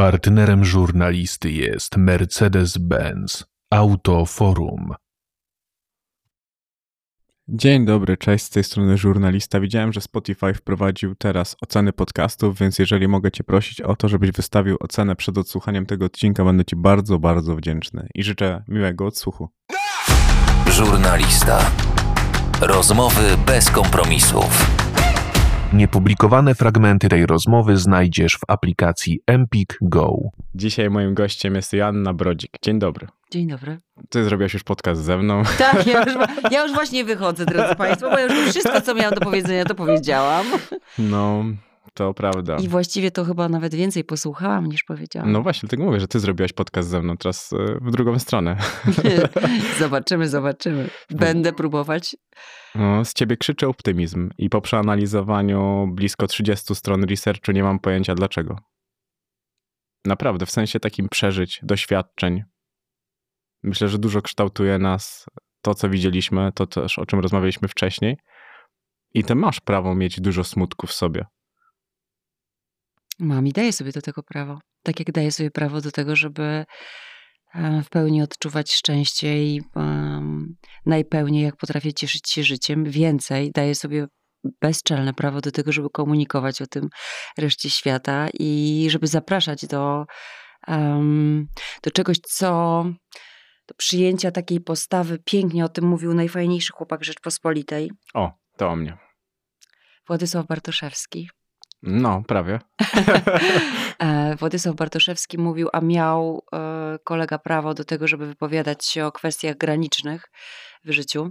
Partnerem żurnalisty jest Mercedes-Benz Autoforum. Dzień dobry, cześć, z tej strony żurnalista. Widziałem, że Spotify wprowadził teraz oceny podcastów, więc jeżeli mogę Cię prosić o to, żebyś wystawił ocenę przed odsłuchaniem tego odcinka, będę Ci bardzo, bardzo wdzięczny i życzę miłego odsłuchu. Żurnalista. Rozmowy bez kompromisów. Niepublikowane fragmenty tej rozmowy znajdziesz w aplikacji Empik Go. Dzisiaj moim gościem jest Joanna Brodzik. Dzień dobry. Dzień dobry. Ty zrobiłaś już podcast ze mną. Tak, ja już, ja już właśnie wychodzę, drodzy Państwo, bo ja już wszystko, co miałam do powiedzenia, to powiedziałam. No, to prawda. I właściwie to chyba nawet więcej posłuchałam niż powiedziałam. No właśnie, dlatego mówię, że ty zrobiłaś podcast ze mną, teraz e, w drugą stronę. zobaczymy, zobaczymy. Będę próbować. No, z ciebie krzyczy optymizm i po przeanalizowaniu blisko 30 stron researchu nie mam pojęcia dlaczego. Naprawdę, w sensie takim przeżyć, doświadczeń. Myślę, że dużo kształtuje nas to, co widzieliśmy, to też, o czym rozmawialiśmy wcześniej. I ty masz prawo mieć dużo smutku w sobie. Mam i daję sobie do tego prawo. Tak jak daję sobie prawo do tego, żeby w pełni odczuwać szczęście i um, najpełniej, jak potrafię cieszyć się życiem. Więcej daję sobie bezczelne prawo do tego, żeby komunikować o tym reszcie świata i żeby zapraszać do, um, do czegoś, co do przyjęcia takiej postawy. Pięknie o tym mówił najfajniejszy chłopak Rzeczpospolitej. O, to o mnie. Władysław Bartoszewski. No, prawie. E, Władysław Bartoszewski mówił, a miał e, kolega prawo do tego, żeby wypowiadać się o kwestiach granicznych w życiu.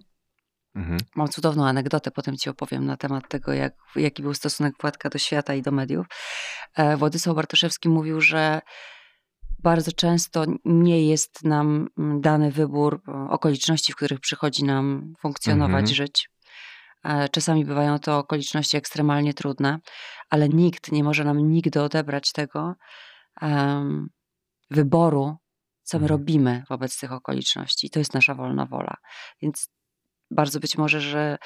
Mhm. Mam cudowną anegdotę, potem ci opowiem na temat tego, jak, jaki był stosunek Władka do świata i do mediów. E, Władysław Bartoszewski mówił, że bardzo często nie jest nam mm, dany wybór okoliczności, w których przychodzi nam funkcjonować, mhm. żyć. Czasami bywają to okoliczności ekstremalnie trudne, ale nikt nie może nam nigdy odebrać tego um, wyboru, co my mhm. robimy wobec tych okoliczności. To jest nasza wolna wola. Więc bardzo być może, że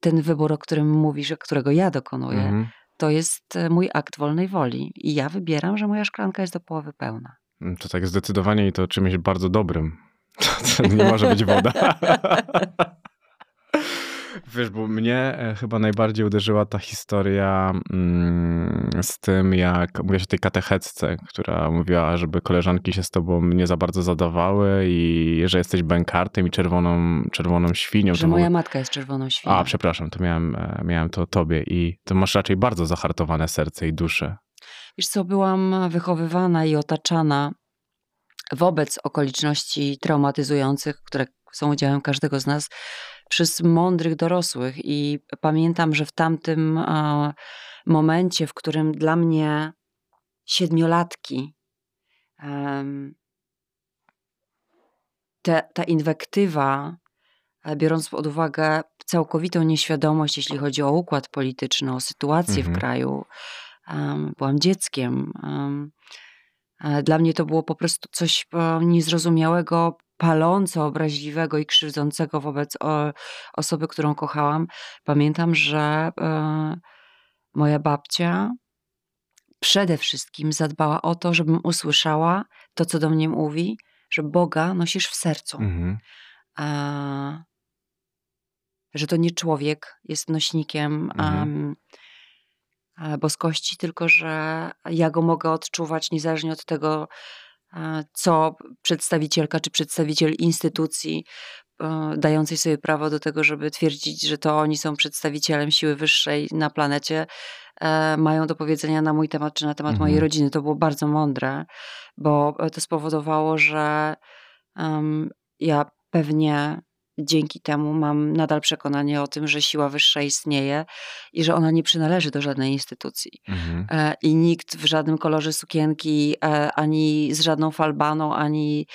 ten wybór, o którym mówisz, którego ja dokonuję, mhm. to jest e, mój akt wolnej woli. I ja wybieram, że moja szklanka jest do połowy pełna. Mm, to tak zdecydowanie i to czymś bardzo dobrym. To nie może być woda. Wiesz, bo mnie e, chyba najbardziej uderzyła ta historia mm, z tym, jak mówiłaś o tej katechecce, która mówiła, żeby koleżanki się z tobą nie za bardzo zadawały i że jesteś bękartem i czerwoną, czerwoną świnią. Że moja matka jest czerwoną świnią. A, przepraszam, to miałem, e, miałem to o tobie i to masz raczej bardzo zahartowane serce i duszę. Wiesz co, byłam wychowywana i otaczana wobec okoliczności traumatyzujących, które są udziałem każdego z nas, przez mądrych dorosłych. I pamiętam, że w tamtym momencie, w którym dla mnie siedmiolatki, te, ta inwektywa, e, biorąc pod uwagę całkowitą nieświadomość, jeśli chodzi o układ polityczny, o sytuację mhm. w kraju, byłam dzieckiem. E, dla mnie to było po prostu coś e, niezrozumiałego, paląco obraźliwego i krzywdzącego wobec osoby, którą kochałam. Pamiętam, że e, moja babcia przede wszystkim zadbała o to, żebym usłyszała to, co do mnie mówi, że Boga nosisz w sercu. Mhm. że to nie człowiek jest nośnikiem mhm. boskości, tylko że ja go mogę odczuwać niezależnie od tego, co przedstawicielka czy przedstawiciel instytucji e, dającej sobie prawo do tego, żeby twierdzić, że to oni są przedstawicielem siły wyższej na planecie, e, mają do powiedzenia na mój temat czy na temat mhm. mojej rodziny. To było bardzo mądre, bo to spowodowało, że um, ja pewnie dzięki temu mam nadal przekonanie o tym, że siła wyższa istnieje i że ona nie przynależy do żadnej instytucji. Mhm. E, I nikt w żadnym kolorze sukienki, e, ani z żadną falbaną, ani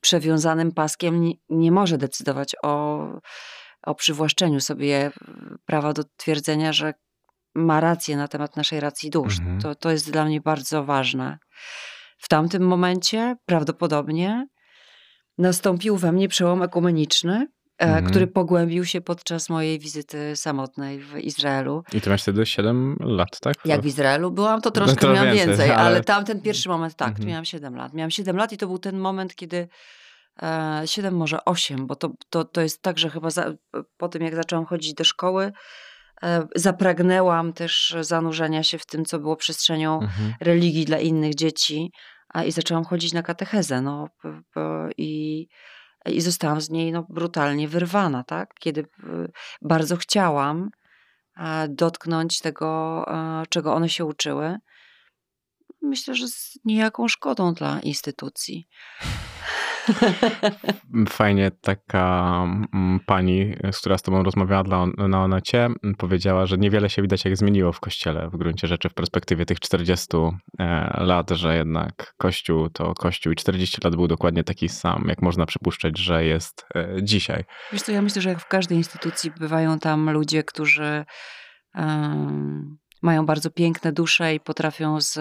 przewiązanym paskiem nie, nie może decydować o, o przywłaszczeniu sobie prawa do twierdzenia, że ma rację na temat naszej racji dusz. Mhm. To, to jest dla mnie bardzo ważne. W tamtym momencie prawdopodobnie nastąpił we mnie przełom ekumeniczny mhm. który pogłębił się podczas mojej wizyty samotnej w Izraelu. I ty masz wtedy 7 lat, tak? Jak w Izraelu byłam, to troszkę no to miałam więcej, więcej ale... ale tam ten pierwszy moment, tak, mhm. miałam 7 lat. Miałam 7 lat i to był ten moment, kiedy e, 7, może 8, bo to, to, to jest tak, że chyba za, po tym, jak zaczęłam chodzić do szkoły, e, zapragnęłam też zanurzenia się w tym, co było przestrzenią mhm. religii dla innych dzieci a, i zaczęłam chodzić na katechezę. No, i i zostałam z niej no, brutalnie wyrwana, tak? Kiedy bardzo chciałam dotknąć tego, czego one się uczyły. Myślę, że z niejaką szkodą dla instytucji. Fajnie taka mm, pani, która z tobą rozmawiała na Onecie, powiedziała, że niewiele się widać jak zmieniło w kościele w gruncie rzeczy w perspektywie tych 40 e, lat, że jednak kościół to kościół i 40 lat był dokładnie taki sam, jak można przypuszczać, że jest e, dzisiaj. Wiesz co, ja myślę, że jak w każdej instytucji bywają tam ludzie, którzy um mają bardzo piękne dusze i potrafią z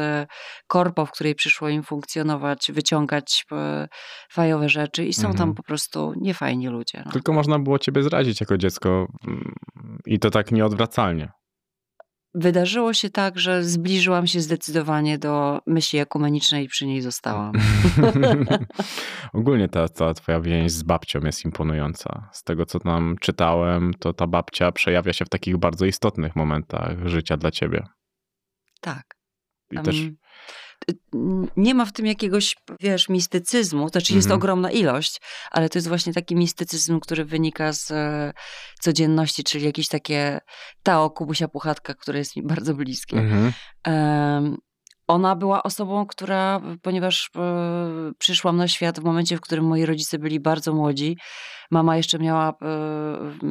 korpo, w której przyszło im funkcjonować, wyciągać e, fajowe rzeczy i są mhm. tam po prostu niefajni ludzie. No. Tylko można było ciebie zrazić jako dziecko mm, i to tak nieodwracalnie. Wydarzyło się tak, że zbliżyłam się zdecydowanie do myśli ekumenicznej i przy niej zostałam. Ogólnie ta cała twoja więź z babcią jest imponująca. Z tego, co tam czytałem, to ta babcia przejawia się w takich bardzo istotnych momentach życia dla ciebie. Tak. I też nie ma w tym jakiegoś, wiesz, mistycyzmu, to znaczy jest mhm. ogromna ilość, ale to jest właśnie taki mistycyzm, który wynika z e, codzienności, czyli jakieś takie Tao Kubusia Puchatka, które jest mi bardzo bliskie. Mhm. Um, ona była osobą, która, ponieważ e, przyszłam na świat w momencie, w którym moi rodzice byli bardzo młodzi, mama jeszcze miała e,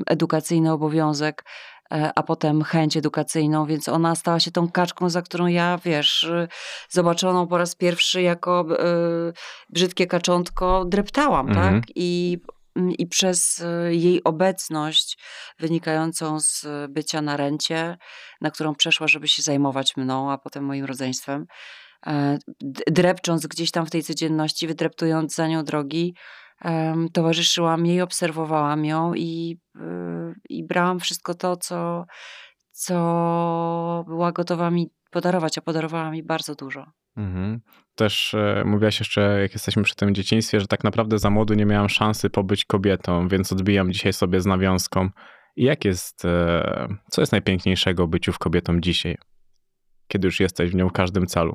edukacyjny obowiązek a potem chęć edukacyjną, więc ona stała się tą kaczką, za którą ja, wiesz, y, zobaczoną po raz pierwszy jako y, brzydkie kaczątko dreptałam, mhm. tak? I mm, i przez y, jej obecność wynikającą z bycia na rencie, na którą przeszła, żeby się zajmować mną, a potem moim rodzeństwem, e, drepcząc gdzieś tam w tej codzienności, wydreptując za nią drogi, towarzyszyłam jej, obserwowałam ją i, y, i brałam wszystko to, co, co była gotowa mi podarować, a podarowała mi bardzo dużo. Mhm. Też e, mówiłaś jeszcze, jak jesteśmy przy tym dzieciństwie, że tak naprawdę za młodu nie miałam szansy pobyć kobietą, więc odbijam dzisiaj sobie z nawiązką. I jak jest, e, co jest najpiękniejszego byciu w kobietą dzisiaj, kiedy już jesteś w nią w każdym celu?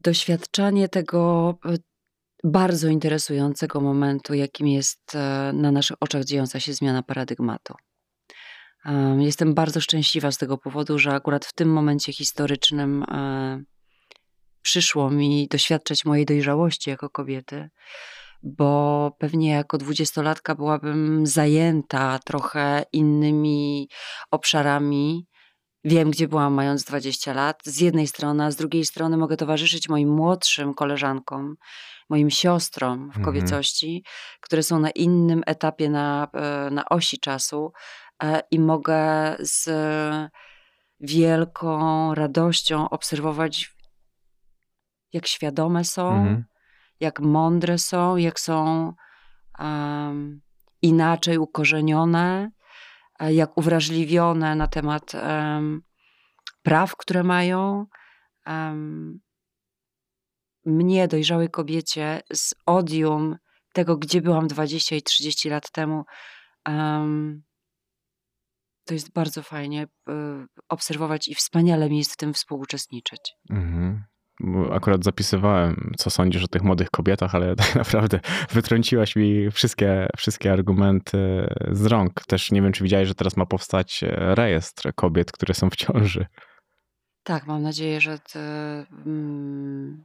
Doświadczanie tego e, bardzo interesującego momentu, jakim jest e, na naszych oczach dziejąca się zmiana paradygmatu. Jestem bardzo szczęśliwa z tego powodu, że akurat w tym momencie historycznym e, przyszło mi doświadczać mojej dojrzałości jako kobiety, bo pewnie jako dwudziestolatka byłabym zajęta trochę innymi obszarami Wiem, gdzie byłam mając 20 lat, z jednej strony, a z drugiej strony mogę towarzyszyć moim młodszym koleżankom, moim siostrom w mhm. kobiecości, które są na innym etapie na, e, na osi czasu e, i mogę z wielką radością obserwować, jak świadome są, mhm. jak mądre są, jak są um, inaczej ukorzenione, jak uwrażliwione na temat um, praw, które mają. Um, mnie, dojrzałej kobiecie, z odium tego, gdzie byłam 20 i 30 lat temu, um, to jest bardzo fajnie y, obserwować i wspaniale mi jest w tym współuczestniczyć. Mhm akurat zapisywałem, co sądzisz o tych młodych kobietach, ale tak naprawdę wytrąciłaś mi wszystkie, wszystkie argumenty z rąk. Też nie wiem, czy widziałeś, że teraz ma powstać rejestr kobiet, które są w ciąży. Tak, mam nadzieję, że, te, mm,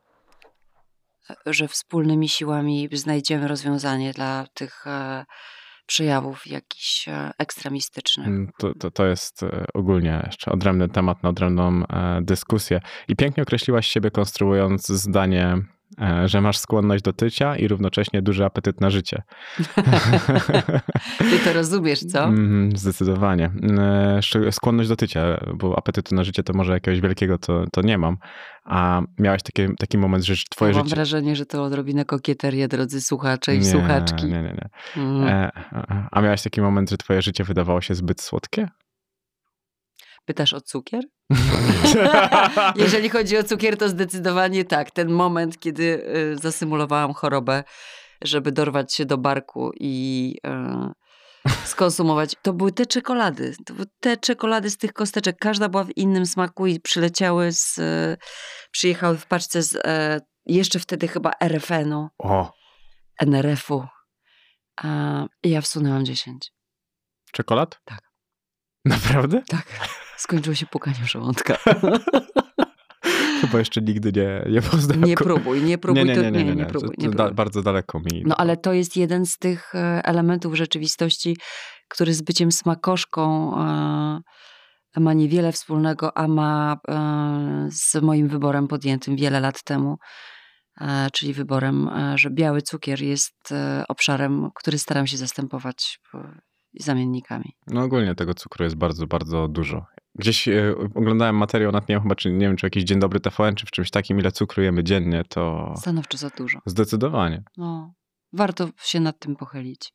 że wspólnymi siłami znajdziemy rozwiązanie dla tych e, przejawów jakichś e, ekstremistycznych. Mm, to, to, to jest e, ogólnie jeszcze odrębny temat na odrębną e, dyskusję. I pięknie określiłaś siebie konstruując zdanie że masz skłonność do tycia i równocześnie duży apetyt na życie. Ty to rozumiesz, co? Mm, zdecydowanie. E, skłonność do tycia, bo apetytu na życie to może jakiegoś wielkiego to, to nie mam. A miałeś taki, taki moment, że twoje ja życie... Mam wrażenie, że to odrobinę kokieterię, drodzy słuchacze i nie, słuchaczki. Nie, nie, nie. Mm. E, a miałeś taki moment, że twoje życie wydawało się zbyt słodkie? Pytasz o cukier? Jeżeli chodzi o cukier, to zdecydowanie tak. Ten moment, kiedy y, zasymulowałam chorobę, żeby dorwać się do barku i y, skonsumować. To były te czekolady. To były te czekolady z tych kosteczek. Każda była w innym smaku i przyleciały z... Y, przyjechały w paczce z jeszcze wtedy chyba RFN-u. O. NRF-u. I ja wsunęłam 10. Czekolad? Tak. Naprawdę? Tak. Skończyło się pukanie żołądka. Chyba jeszcze nigdy nie, nie poznałem. Nie próbuj, nie próbuj. Nie, nie, nie, nie, nie, nie, próbuj. Nie da, bardzo daleko mi. No ale to jest jeden z tych e, elementów rzeczywistości, który z byciem smakoszką e, ma niewiele wspólnego, a ma e, z moim wyborem podjętym wiele lat temu. Czyli wyborem, że biały cukier jest obszarem, który staram się zastępować zamiennikami. No ogólnie tego cukru jest bardzo, bardzo dużo. Gdzieś e, oglądałem materiał nad nim, chyba, czy nie wiem, czy jakiś Dzień Dobry TVN, czy w czymś takim, ile cukru jemy dziennie, to... Stanowczo za dużo. Zdecydowanie. No, warto się nad tym pochylić.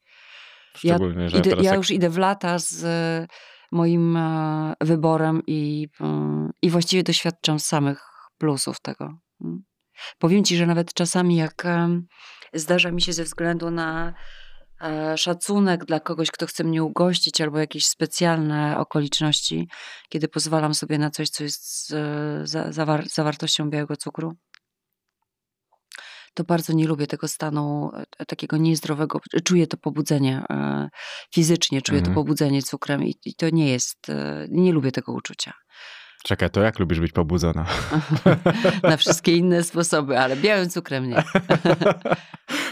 Szczególnie, ja, że idę, ja już idę w lata z e, moim e, wyborem i, i właściwie doświadczam samych plusów tego. Mm. Powiem ci, że nawet czasami jak zdarza mi się ze względu na szacunek dla kogoś, kto chce mnie ugościć, albo jakieś specjalne okoliczności, kiedy pozwalam sobie na coś, co jest z zawar zawartością białego cukru. To bardzo nie lubię tego stanu e, takiego niezdrowego. Czuję to pobudzenie e, fizycznie, czuję mhm. to pobudzenie cukrem i, i to nie jest, nie lubię tego uczucia. Czekaj, to jak lubisz być pobudzona? Na wszystkie inne sposoby, ale białym cukrem nie.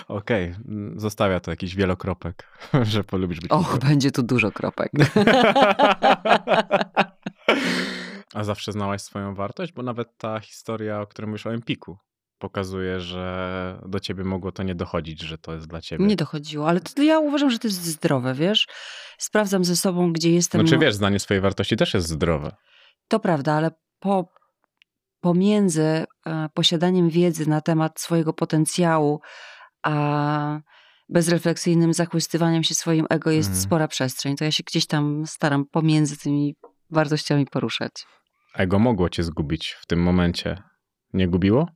Okej, okay. zostawia to jakiś wielokropek, że polubisz być Och, będzie tu dużo kropek. A zawsze znałaś swoją wartość? Bo nawet ta historia, o której mówisz o Empiku, pokazuje, że do ciebie mogło to nie dochodzić, że to jest dla ciebie. Nie dochodziło, ale to ja uważam, że to jest zdrowe, wiesz? Sprawdzam ze sobą, gdzie jestem. Znaczy wiesz, znanie swojej wartości też jest zdrowe. To prawda, ale po, pomiędzy e, posiadaniem wiedzy na temat swojego potencjału, a bezrefleksyjnym zachłystywaniem się swoim ego jest mm. spora przestrzeń. To ja się gdzieś tam staram pomiędzy tymi wartościami poruszać. Ego mogło cię zgubić w tym momencie. Nie gubiło?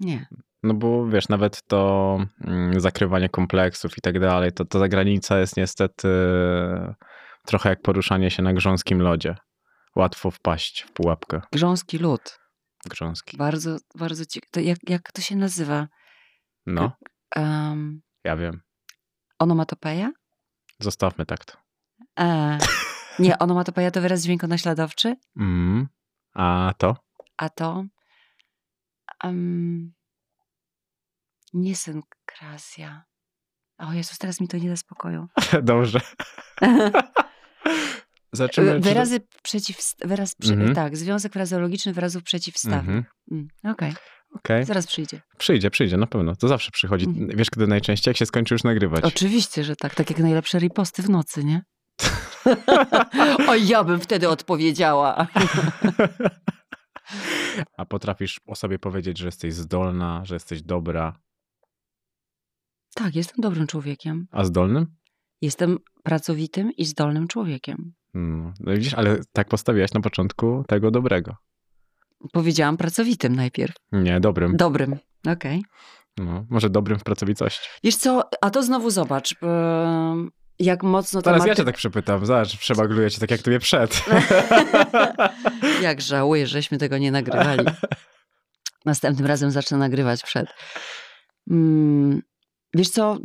Nie. No bo wiesz, nawet to mm, zakrywanie kompleksów i tak dalej, to, to ta granica jest niestety trochę jak poruszanie się na grząskim lodzie łatwo wpaść w pułapkę. Grząski lód. Grząski. Bardzo, bardzo ciekawe. Jak, jak to się nazywa? No. Um, ja wiem. Onomatopeja? Zostawmy tak to. E, nie, onomatopeja to wyraz dźwiękonaśladowczy? Mm. A to? A to? Um, nie synkrasja. O Jezus, teraz mi to nie da spokoju. Dobrze. Zaczymy, wyrazy czy... przeciw... Wyraz, mm-hmm. Tak, związek frazeologiczny wyrazów przeciwstawnych. Mm-hmm. Mm, Okej. Okay. Okay. Zaraz przyjdzie. Przyjdzie, przyjdzie, na pewno. To zawsze przychodzi. Mm. Wiesz, kiedy najczęściej, jak się skończy już nagrywać. Oczywiście, że tak. Tak jak najlepsze riposty w nocy, nie? o, ja bym wtedy odpowiedziała. A potrafisz o sobie powiedzieć, że jesteś zdolna, że jesteś dobra? Tak, jestem dobrym człowiekiem. A zdolnym? Jestem pracowitym i zdolnym człowiekiem. Hmm. No widzisz, ale tak postawiłaś na początku tego dobrego. Powiedziałam pracowitym najpierw. Nie, dobrym. Dobrym, okej. Okay. No, może dobrym w pracowitości. Wiesz co, a to znowu zobacz, jak mocno... Teraz ja cię tak przepytam, zobacz, przebagluję cię tak jak tobie przed. jak żałuję, żeśmy tego nie nagrywali. Następnym razem zacznę nagrywać przed. Mm, wiesz co,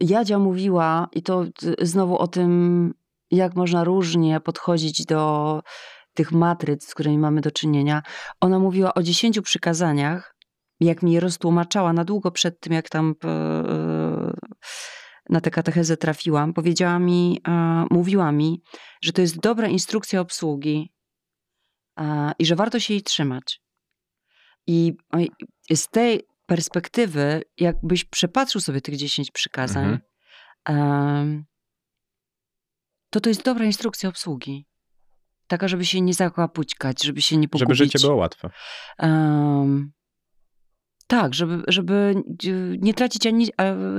Jadzia mówiła i to znowu o tym, jak można różnie podchodzić do tych matryc, z którymi mamy do czynienia. Ona mówiła o dziesięciu przykazaniach, jak mi je roztłumaczała na długo przed tym, jak tam e, na tę katechezę trafiłam. Powiedziała mi, e, mówiła mi, że to jest dobra instrukcja obsługi i że warto się jej trzymać. I z tej perspektywy, jakbyś przepatrzył sobie tych 10 przykazań, mhm. To to jest dobra instrukcja obsługi. Taka, żeby się nie zakłapućkać, żeby się nie pogubić. Żeby życie było łatwe. Um, tak, żeby, żeby nie tracić, ani,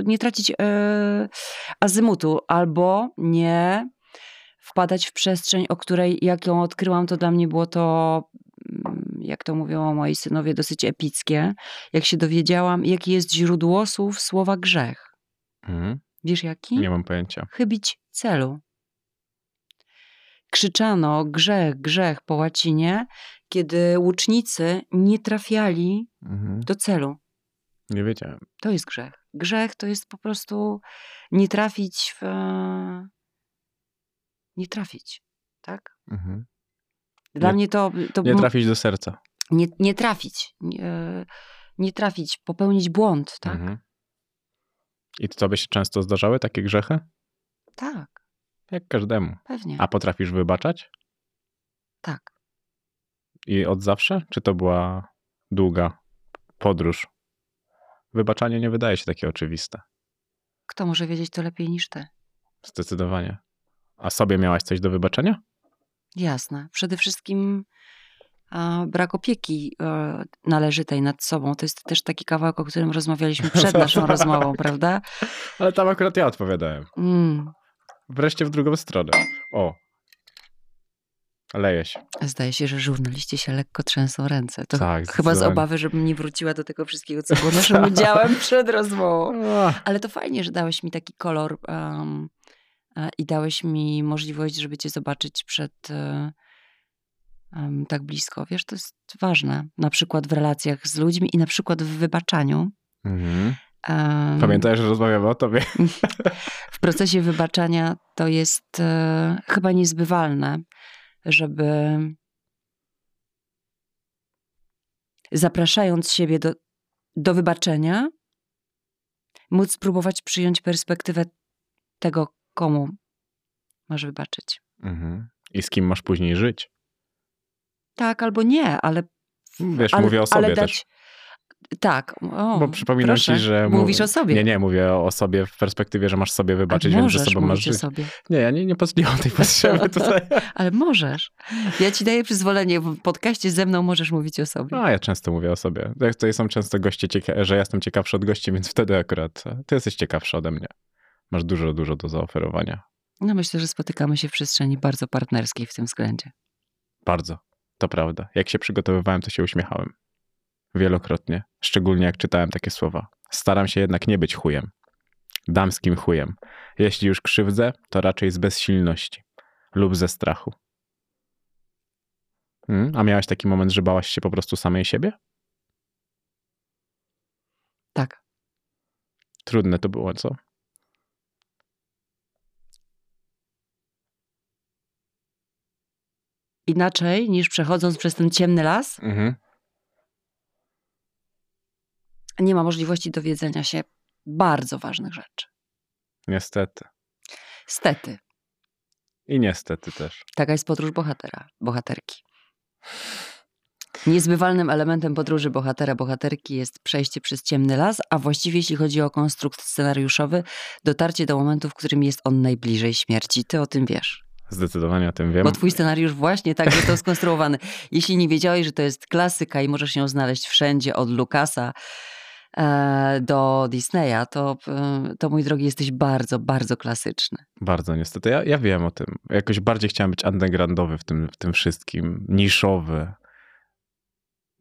nie tracić e, azymutu albo nie wpadać w przestrzeń, o której jak ją odkryłam, to dla mnie było to, mm, jak to mówią moi synowie, dosyć epickie. Jak się dowiedziałam, jakie jest źródło słów słowa grzech. Mhm. Wiesz jaki? Nie mam pojęcia. Chybić celu. Krzyczano grzech, grzech po łacinie, kiedy łucznicy nie trafiali mhm. do celu. Nie wiedziałem. To jest grzech. Grzech to jest po prostu nie trafić w. Nie trafić, tak? Mhm. Dla nie, mnie to, to. Nie trafić do serca. Nie, nie trafić. Nie, nie trafić, popełnić błąd, tak? Mhm. I to tobie się często zdarzały takie grzechy? Tak. Jak każdemu. Pewnie. A potrafisz wybaczać? Tak. I od zawsze? Czy to była długa podróż? Wybaczanie nie wydaje się takie oczywiste. Kto może wiedzieć to lepiej niż ty? Zdecydowanie. A sobie miałaś coś do wybaczenia? Jasne. Przede wszystkim a, brak opieki e, należytej nad sobą. To jest też taki kawałek, o którym rozmawialiśmy przed naszą rozmową, prawda? Ale tam akurat ja odpowiadałem. Mm. Wreszcie w drugą stronę. O, Leje się. Zdaje się, że żurnaliści się lekko trzęsą ręce. To tak, chyba z obawy, żebym nie wróciła do tego wszystkiego, co było naszym udziałem przed rozmową. Ale to fajnie, że dałeś mi taki kolor um, i dałeś mi możliwość, żeby cię zobaczyć przed um, tak blisko. Wiesz, to jest ważne. Na przykład w relacjach z ludźmi i na przykład w wybaczaniu. Mhm. Um, Pamiętaj, że rozmawiamy o tobie. W procesie wybaczania to jest e, chyba niezbywalne, żeby zapraszając siebie do, do wybaczenia, móc spróbować przyjąć perspektywę tego, komu masz wybaczyć. Mhm. I z kim masz później żyć? Tak, albo nie, ale. Wiesz, ale, mówię o sobie dać, też. Tak. O, Bo przypominam proszę. ci, że. Mówisz o sobie. Nie, nie, mówię o sobie w perspektywie, że masz sobie wybaczyć, więc ze sobą masz żyć. sobie. Nie, ja nie, nie, mam tej potrzeby tutaj. Ale możesz. Ja ci daję przyzwolenie. W podcaście ze mną możesz mówić o sobie. A ja często mówię o sobie. Tutaj są często goście, że ja jestem ciekawszy od gości, więc wtedy akurat ty jesteś ciekawszy ode mnie. Masz dużo, dużo do zaoferowania. No myślę, że spotykamy się w przestrzeni bardzo partnerskiej w tym względzie. Bardzo. To prawda. Jak się przygotowywałem, to się uśmiechałem. Wielokrotnie. Szczególnie jak czytałem takie słowa. Staram się jednak nie być chujem. Damskim chujem. Jeśli już krzywdzę, to raczej z bezsilności lub ze strachu. Hmm? A miałaś taki moment, że bałaś się po prostu samej siebie? Tak. Trudne to było, co? inaczej niż przechodząc przez ten ciemny las. Mhm. Nie ma możliwości dowiedzenia się bardzo ważnych rzeczy. Niestety. Stety. I niestety też. Taka jest podróż bohatera, bohaterki. Niezbywalnym elementem podróży bohatera, bohaterki jest przejście przez ciemny las, a właściwie jeśli chodzi o konstrukt scenariuszowy, dotarcie do momentu, w którym jest on najbliżej śmierci. Ty o tym wiesz. Zdecydowanie o tym wiem. Bo twój scenariusz właśnie tak został skonstruowany. Jeśli nie wiedziałeś, że to jest klasyka i możesz ją znaleźć wszędzie, od Lucasa e, do Disneya, to, e, to mój drogi, jesteś bardzo, bardzo klasyczny. Bardzo niestety. Ja, ja wiem o tym. Jakoś bardziej chciałem być undergroundowy w tym, w tym wszystkim, niszowy,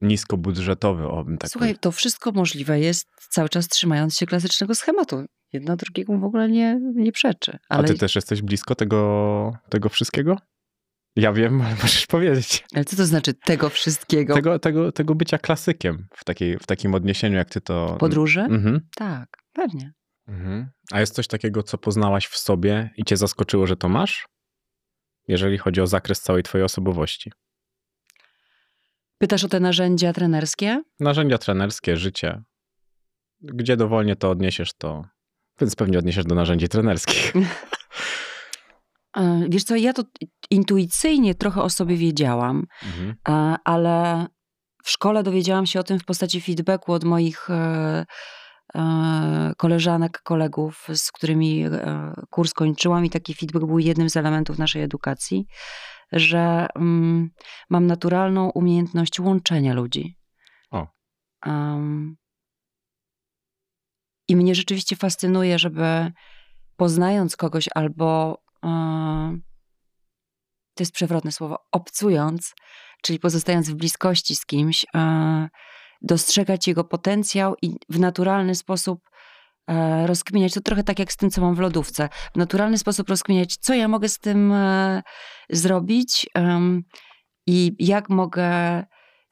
niskobudżetowy. O, tak Słuchaj, to wszystko możliwe jest cały czas trzymając się klasycznego schematu jedno drugiemu w ogóle nie, nie przeczy. Ale... A ty też jesteś blisko tego, tego wszystkiego? Ja wiem, ale możesz powiedzieć. Ale co to znaczy tego wszystkiego? Tego, tego, tego bycia klasykiem w, takiej, w takim odniesieniu, jak ty to... Podróży? Mhm. Tak, pewnie. Mhm. A jest coś takiego, co poznałaś w sobie i cię zaskoczyło, że to masz? Jeżeli chodzi o zakres całej twojej osobowości. Pytasz o te narzędzia trenerskie? Narzędzia trenerskie, życie. Gdzie dowolnie to odniesiesz, to więc pewnie odniesiesz do narzędzi trenerskich. E, wiesz co, ja to intuicyjnie trochę o sobie wiedziałam, mhm. ale w szkole dowiedziałam się o tym w postaci feedbacku od moich e, e, koleżanek, kolegów, z którymi e, kurs kończyłam i taki feedback był jednym z elementów naszej edukacji, że mm, mam naturalną umiejętność łączenia ludzi. O. I mnie rzeczywiście fascynuje, żeby poznając kogoś albo to jest przewrotne słowo, obcując, czyli pozostając w bliskości z kimś, e, dostrzegać jego potencjał i w naturalny sposób e, rozkminiać. To trochę tak jak z tym, co mam w lodówce. W naturalny sposób rozkminiać, co ja mogę z tym e, zrobić i jak mogę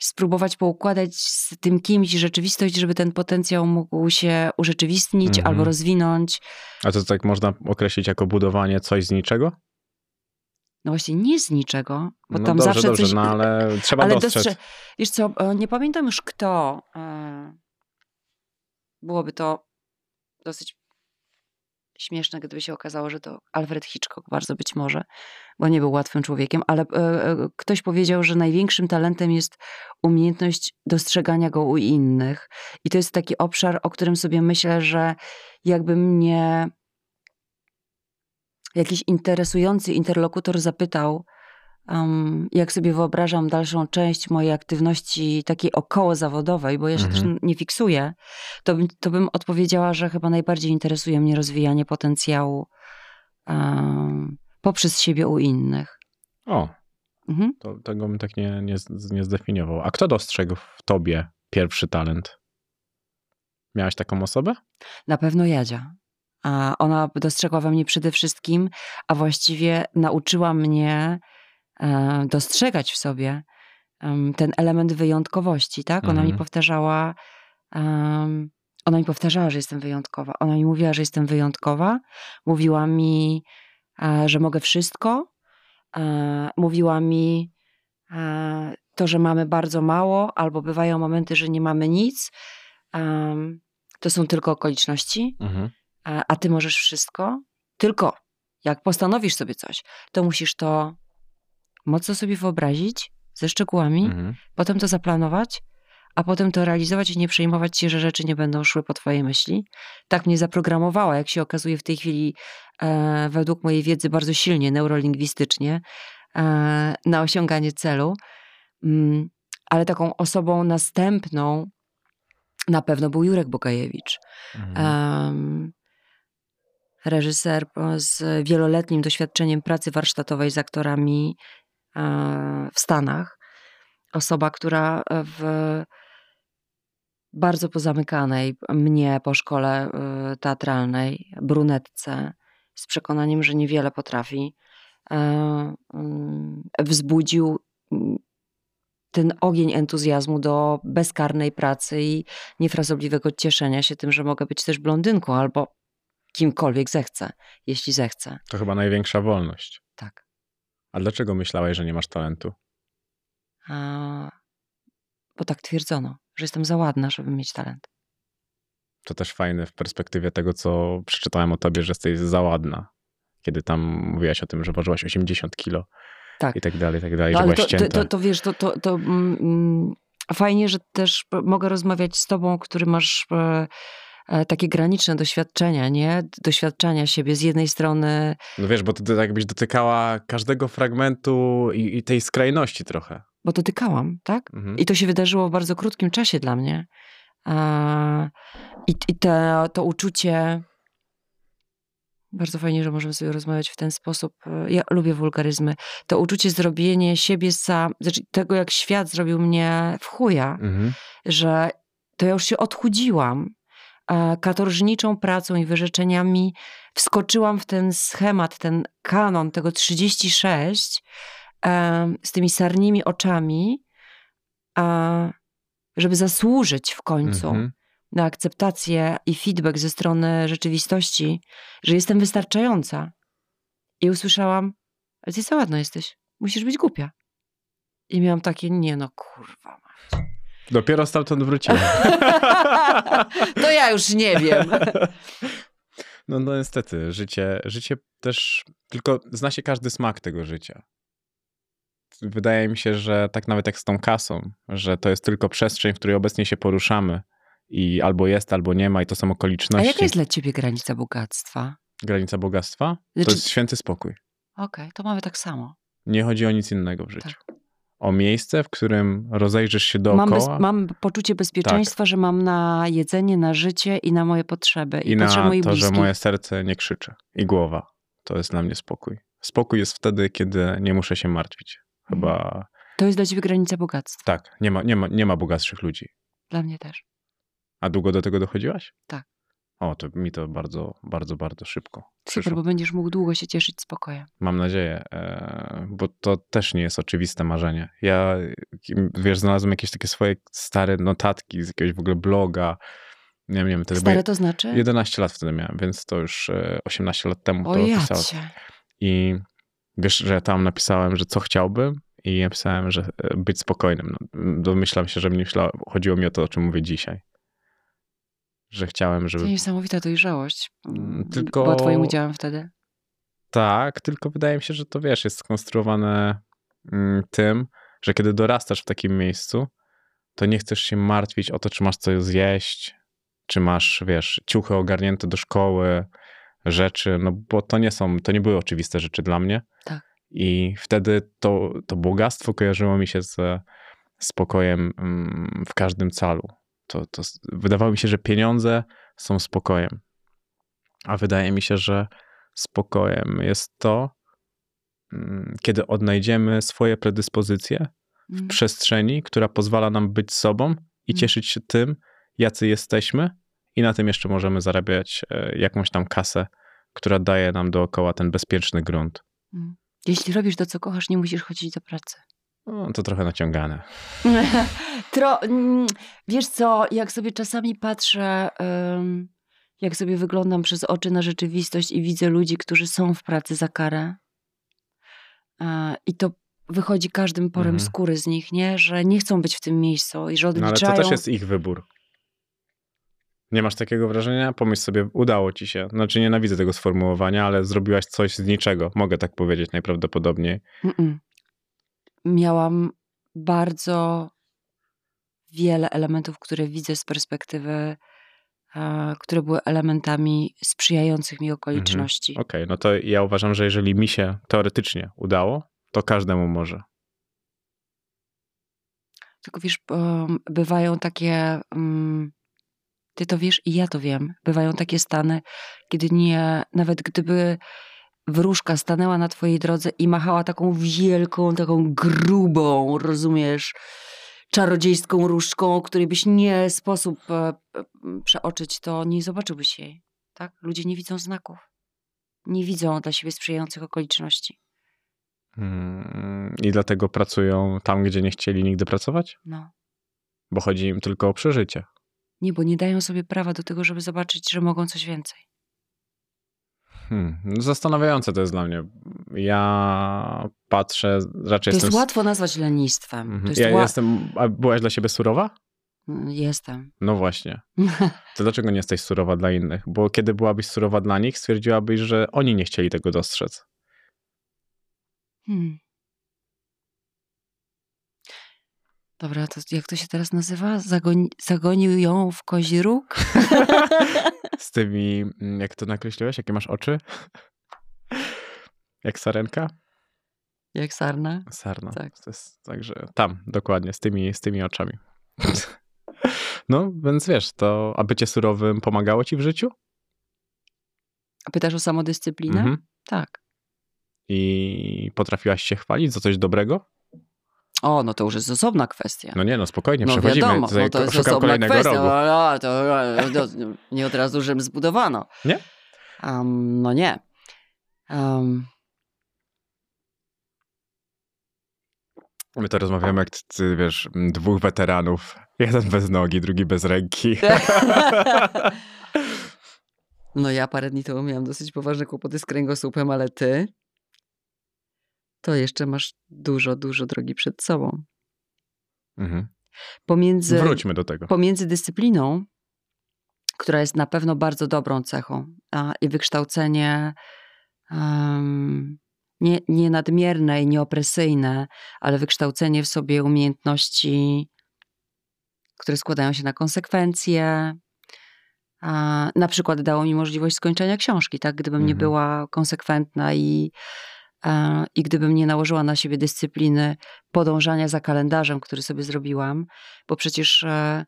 spróbować poukładać z tym kimś rzeczywistość, żeby ten potencjał mógł się urzeczywistnić mhm. albo rozwinąć. A to tak można określić jako budowanie coś z niczego? No właśnie nie z niczego, bo no tam dobrze, zawsze dobrze, coś... No ale trzeba ale dostrzec. Dostrze... Wiesz co, e, nie pamiętam już kto. E, byłoby to dosyć śmieszne, gdyby się okazało, że to Alfred Hitchcock bardzo być może, bo nie był łatwym człowiekiem, ale e, ktoś powiedział, że największym talentem jest umiejętność dostrzegania go u innych. I to jest taki obszar, o którym sobie myślę, że jakby mnie jakiś interesujący interlokutor zapytał, um, jak sobie wyobrażam dalszą część mojej aktywności takiej około zawodowej, bo ja się mhm. też nie fiksuję, to, to bym odpowiedziała, że chyba najbardziej interesuje mnie rozwijanie potencjału um, poprzez siebie u innych. O, mhm. to, tego bym tak nie, nie, nie zdefiniował. A kto dostrzegł w tobie pierwszy talent? Miałaś taką osobę? Na pewno Jadzia. A ona dostrzegła we mnie przede wszystkim, a właściwie nauczyła mnie dostrzegać w sobie ten element wyjątkowości, tak? Ona mhm. mi powtarzała, ona mi powtarzała, że jestem wyjątkowa. Ona mi mówiła, że jestem wyjątkowa. Mówiła mi, e, że mogę wszystko. E, mówiła mi to, że mamy bardzo mało, albo bywają momenty, że nie mamy nic. To są tylko okoliczności. Mhm a ty możesz wszystko, tylko jak postanowisz sobie coś, to musisz to mocno sobie wyobrazić ze szczegółami, mhm. potem to zaplanować, a potem to realizować i nie przejmować się, że rzeczy nie będą szły po twojej myśli. Tak mnie zaprogramowała, jak się okazuje w tej chwili, e, według mojej wiedzy, bardzo silnie neurolingwistycznie e, na osiąganie celu. Mm, ale taką osobą następną na pewno był Jurek Bogajewicz. Mhm reżyser z wieloletnim doświadczeniem pracy warsztatowej z aktorami w Stanach. Osoba, która w bardzo pozamykanej mnie po szkole e, teatralnej, brunetce, z przekonaniem, że niewiele potrafi, e, mm, wzbudził mm, ten ogień entuzjazmu do bezkarnej pracy i niefrasobliwego cieszenia się tym, że mogę być też blondynką albo kimkolwiek zechce, jeśli zechce. To chyba największa wolność. A dlaczego myślałeś, że nie masz talentu? A, bo tak twierdzono, że jestem za ładna, żeby mieć talent. To też fajne w perspektywie tego, co przeczytałem o tobie, że jesteś za ładna. Kiedy tam mówiłaś o tym, że ważyłaś 80 kilo. Tak. I tak dalej, i tak dalej, no, że byłaś to, to, to, to, wiesz, to, to, to mm, mm, fajnie, że też mogę rozmawiać z tobą, który masz E, takie graniczne doświadczenia, nie? Doświadczania siebie z jednej strony. No wiesz, bo ty tak jakbyś dotykała każdego fragmentu i, i tej skrajności trochę. Bo dotykałam, tak? Mhm. I to się wydarzyło w bardzo krótkim czasie dla mnie. I, i te, to uczucie. Bardzo fajnie, że możemy sobie rozmawiać w ten sposób. Ja lubię wulgaryzmy. To uczucie zrobienie siebie sam, znaczy tego, jak świat zrobił mnie w chuja, mhm. że to ja już się odchudziłam katorżniczą pracą i wyrzeczeniami wskoczyłam w ten schemat, ten kanon tego 36 z tymi sarnimi oczami, żeby zasłużyć w końcu mhm. na akceptację i feedback ze strony rzeczywistości, że jestem wystarczająca. I usłyszałam, ale ty za ładno jesteś, musisz być głupia. I miałam takie, nie no kurwa mać. Dopiero stamtąd wróciłem. to ja już nie wiem. No, no niestety, życie, życie też, tylko zna się każdy smak tego życia. wydaje mi się, że tak nawet jak z tą kasą, że to jest tylko przestrzeń, w której obecnie się poruszamy i albo jest, albo nie ma i to są okoliczności. A jaka jest dla ciebie granica bogactwa? Granica bogactwa? Znaczy... To jest święty spokój. Okej, okay, to mamy tak samo. Nie chodzi o nic innego w życiu. Tak. O miejsce, w którym rozejrzysz się dookoła. Mam, bez, mam poczucie bezpieczeństwa, tak. że mam na jedzenie, na życie i na moje potrzeby. I, I na to, bliskich. że moje serce nie krzyczy. I głowa. To jest dla mnie spokój. Spokój jest wtedy, kiedy nie muszę się martwić. Chyba. To jest dla ciebie granica bogactwa. Tak, nie ma, nie ma, nie ma bogatszych ludzi. Dla mnie też. A długo do tego dochodziłaś? Tak. O, to mi to bardzo, bardzo, bardzo szybko. Przyszło. Super, bo będziesz mógł długo się cieszyć spokojem. Mam nadzieję, e, bo to też nie jest oczywiste marzenie. Ja, wiesz, znalazłem jakieś takie swoje stare notatki z jakiegoś w ogóle bloga. Nie wiem, wtedy Stare to znaczy? 11 lat wtedy miałem, więc to już 18 lat temu o to pisałem. I wiesz, że ja tam napisałem, że co chciałbym i napisałem, że e, być spokojnym. No, domyślam się, że mnie chodziło mi o to, o czym mówię dzisiaj że chciałem, żeby... To niesamowita dojrzałość. Mm, tylko... Była twoim udziałem wtedy. Tak, tylko wydaje mi się, że to wiesz, jest skonstruowane mm, tym, że kiedy dorastasz w takim miejscu, to nie chcesz się martwić o to, czy masz coś zjeść, czy masz, wiesz, ciuchy ogarnięte do szkoły, rzeczy, no bo to nie są, to nie były oczywiste rzeczy dla mnie. Tak. I wtedy to, to bogactwo kojarzyło mi się ze spokojem mm, w każdym calu to, to wydawało mi się, że pieniądze są spokojem. A wydaje mi się, że spokojem jest to, mm, kiedy odnajdziemy swoje predyspozycje w mm. przestrzeni, która pozwala nam być sobą i mm. cieszyć się tym, jacy jesteśmy, i na tym jeszcze możemy zarabiać e, jakąś tam kasę, która daje nam dookoła ten bezpieczny grunt. Mm. Jeśli robisz to, co kochasz, nie musisz chodzić do pracy. No, to trochę naciągane. Tro, mm, wiesz co, jak sobie czasami patrzę, jak sobie wyglądam przez oczy na rzeczywistość i widzę ludzi, którzy są w pracy za karę i to wychodzi każdym porem mhm. skóry z nich, nie? Że nie chcą być w tym miejscu i że odliczają... No, ale to też jest ich wybór. Nie masz takiego wrażenia? Pomyśl sobie, udało ci się. Znaczy nienawidzę tego sformułowania, ale zrobiłaś coś z niczego. Mogę tak powiedzieć najprawdopodobniej. Mm -mm miałam bardzo wiele elementów, które widzę z perspektywy, które były elementami sprzyjających mi mhm. okoliczności. Okej, okay, no to ja uważam, że jeżeli mi się teoretycznie udało, to każdemu może. Tylko wiesz, bywają takie, mm, ty to wiesz i ja to wiem, bywają takie stany, kiedy nie, nawet gdyby wróżka stanęła na twojej drodze i machała taką wielką, taką grubą, rozumiesz, czarodziejską różdżką, której byś nie sposób e, e, przeoczyć, to nie zobaczyłbyś jej. Tak? Ludzie nie widzą znaków. Nie widzą dla siebie sprzyjających okoliczności. Hmm, I dlatego pracują tam, gdzie nie chcieli nigdy pracować? No. Bo chodzi im tylko o przeżycie. Nie, bo nie dają sobie prawa do tego, żeby zobaczyć, że mogą coś więcej. Hmm, zastanawiające to jest dla mnie. Ja patrzę raczej. To jest jestem... łatwo nazwać lenistwem. Mhm. Jest ja ła... jestem. A byłaś dla siebie surowa? Mm, jestem. No właśnie. To dlaczego nie jesteś surowa dla innych? Bo kiedy byłabyś surowa dla nich, stwierdziłabyś, że oni nie chcieli tego dostrzec. Hmm. Dobra, to jak to się teraz nazywa? Zagoni, zagonił ją w kozi róg? Z tymi, mm, jak to nakreśliłeś? Jakie masz oczy? Jak sarenka? Jak sarna? Sarna. Tak. Jest, także tam, dokładnie, z tymi, z tymi oczami. No, więc wiesz, to a bycie surowym pomagało ci w życiu? Pytasz o samodyscyplinę? Mhm. Tak. I potrafiłaś się chwalić za coś dobrego? O, no to już jest osobna kwestia. No nie, no spokojnie, no przechodzimy. Wiadomo, Tutaj no to jest kolejnego kwestia. rogu. No, to, to, nie od razu Rzym zbudowano. Nie? Um, no nie. Um. My to rozmawiamy jak ty, wiesz, dwóch weteranów. Jeden bez nogi, drugi bez ręki. no ja parę dni temu miałam dosyć poważne kłopoty z kręgosłupem, ale ty to jeszcze masz dużo, dużo drogi przed sobą. Mhm. Pomiędzy, Wróćmy do tego. Pomiędzy dyscypliną, która jest na pewno bardzo dobrą cechą, a, i wykształcenie um, nie, nie nadmierne i nieopresyjne, ale wykształcenie w sobie umiejętności, które składają się na konsekwencje. A, na przykład dało mi możliwość skończenia książki, tak? Gdybym mhm. nie była konsekwentna i, i gdybym nie nałożyła na siebie dyscypliny podążania za kalendarzem, który sobie zrobiłam, bo przecież e,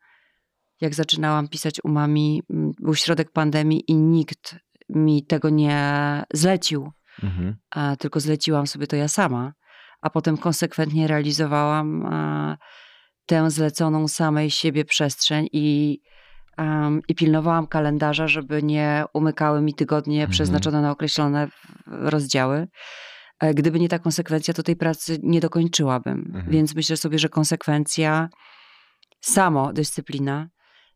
jak zaczynałam pisać umami, był środek pandemii i nikt mi tego nie zlecił, mhm. a, tylko zleciłam sobie to ja sama, a potem konsekwentnie realizowałam tę zleconą samej siebie przestrzeń i, um, i pilnowałam kalendarza, żeby nie umykały mi tygodnie mhm. przeznaczone na określone rozdziały. E, gdyby nie ta konsekwencja, to tej pracy nie dokończyłabym. Mhm. Więc myślę sobie, że konsekwencja, samo dyscyplina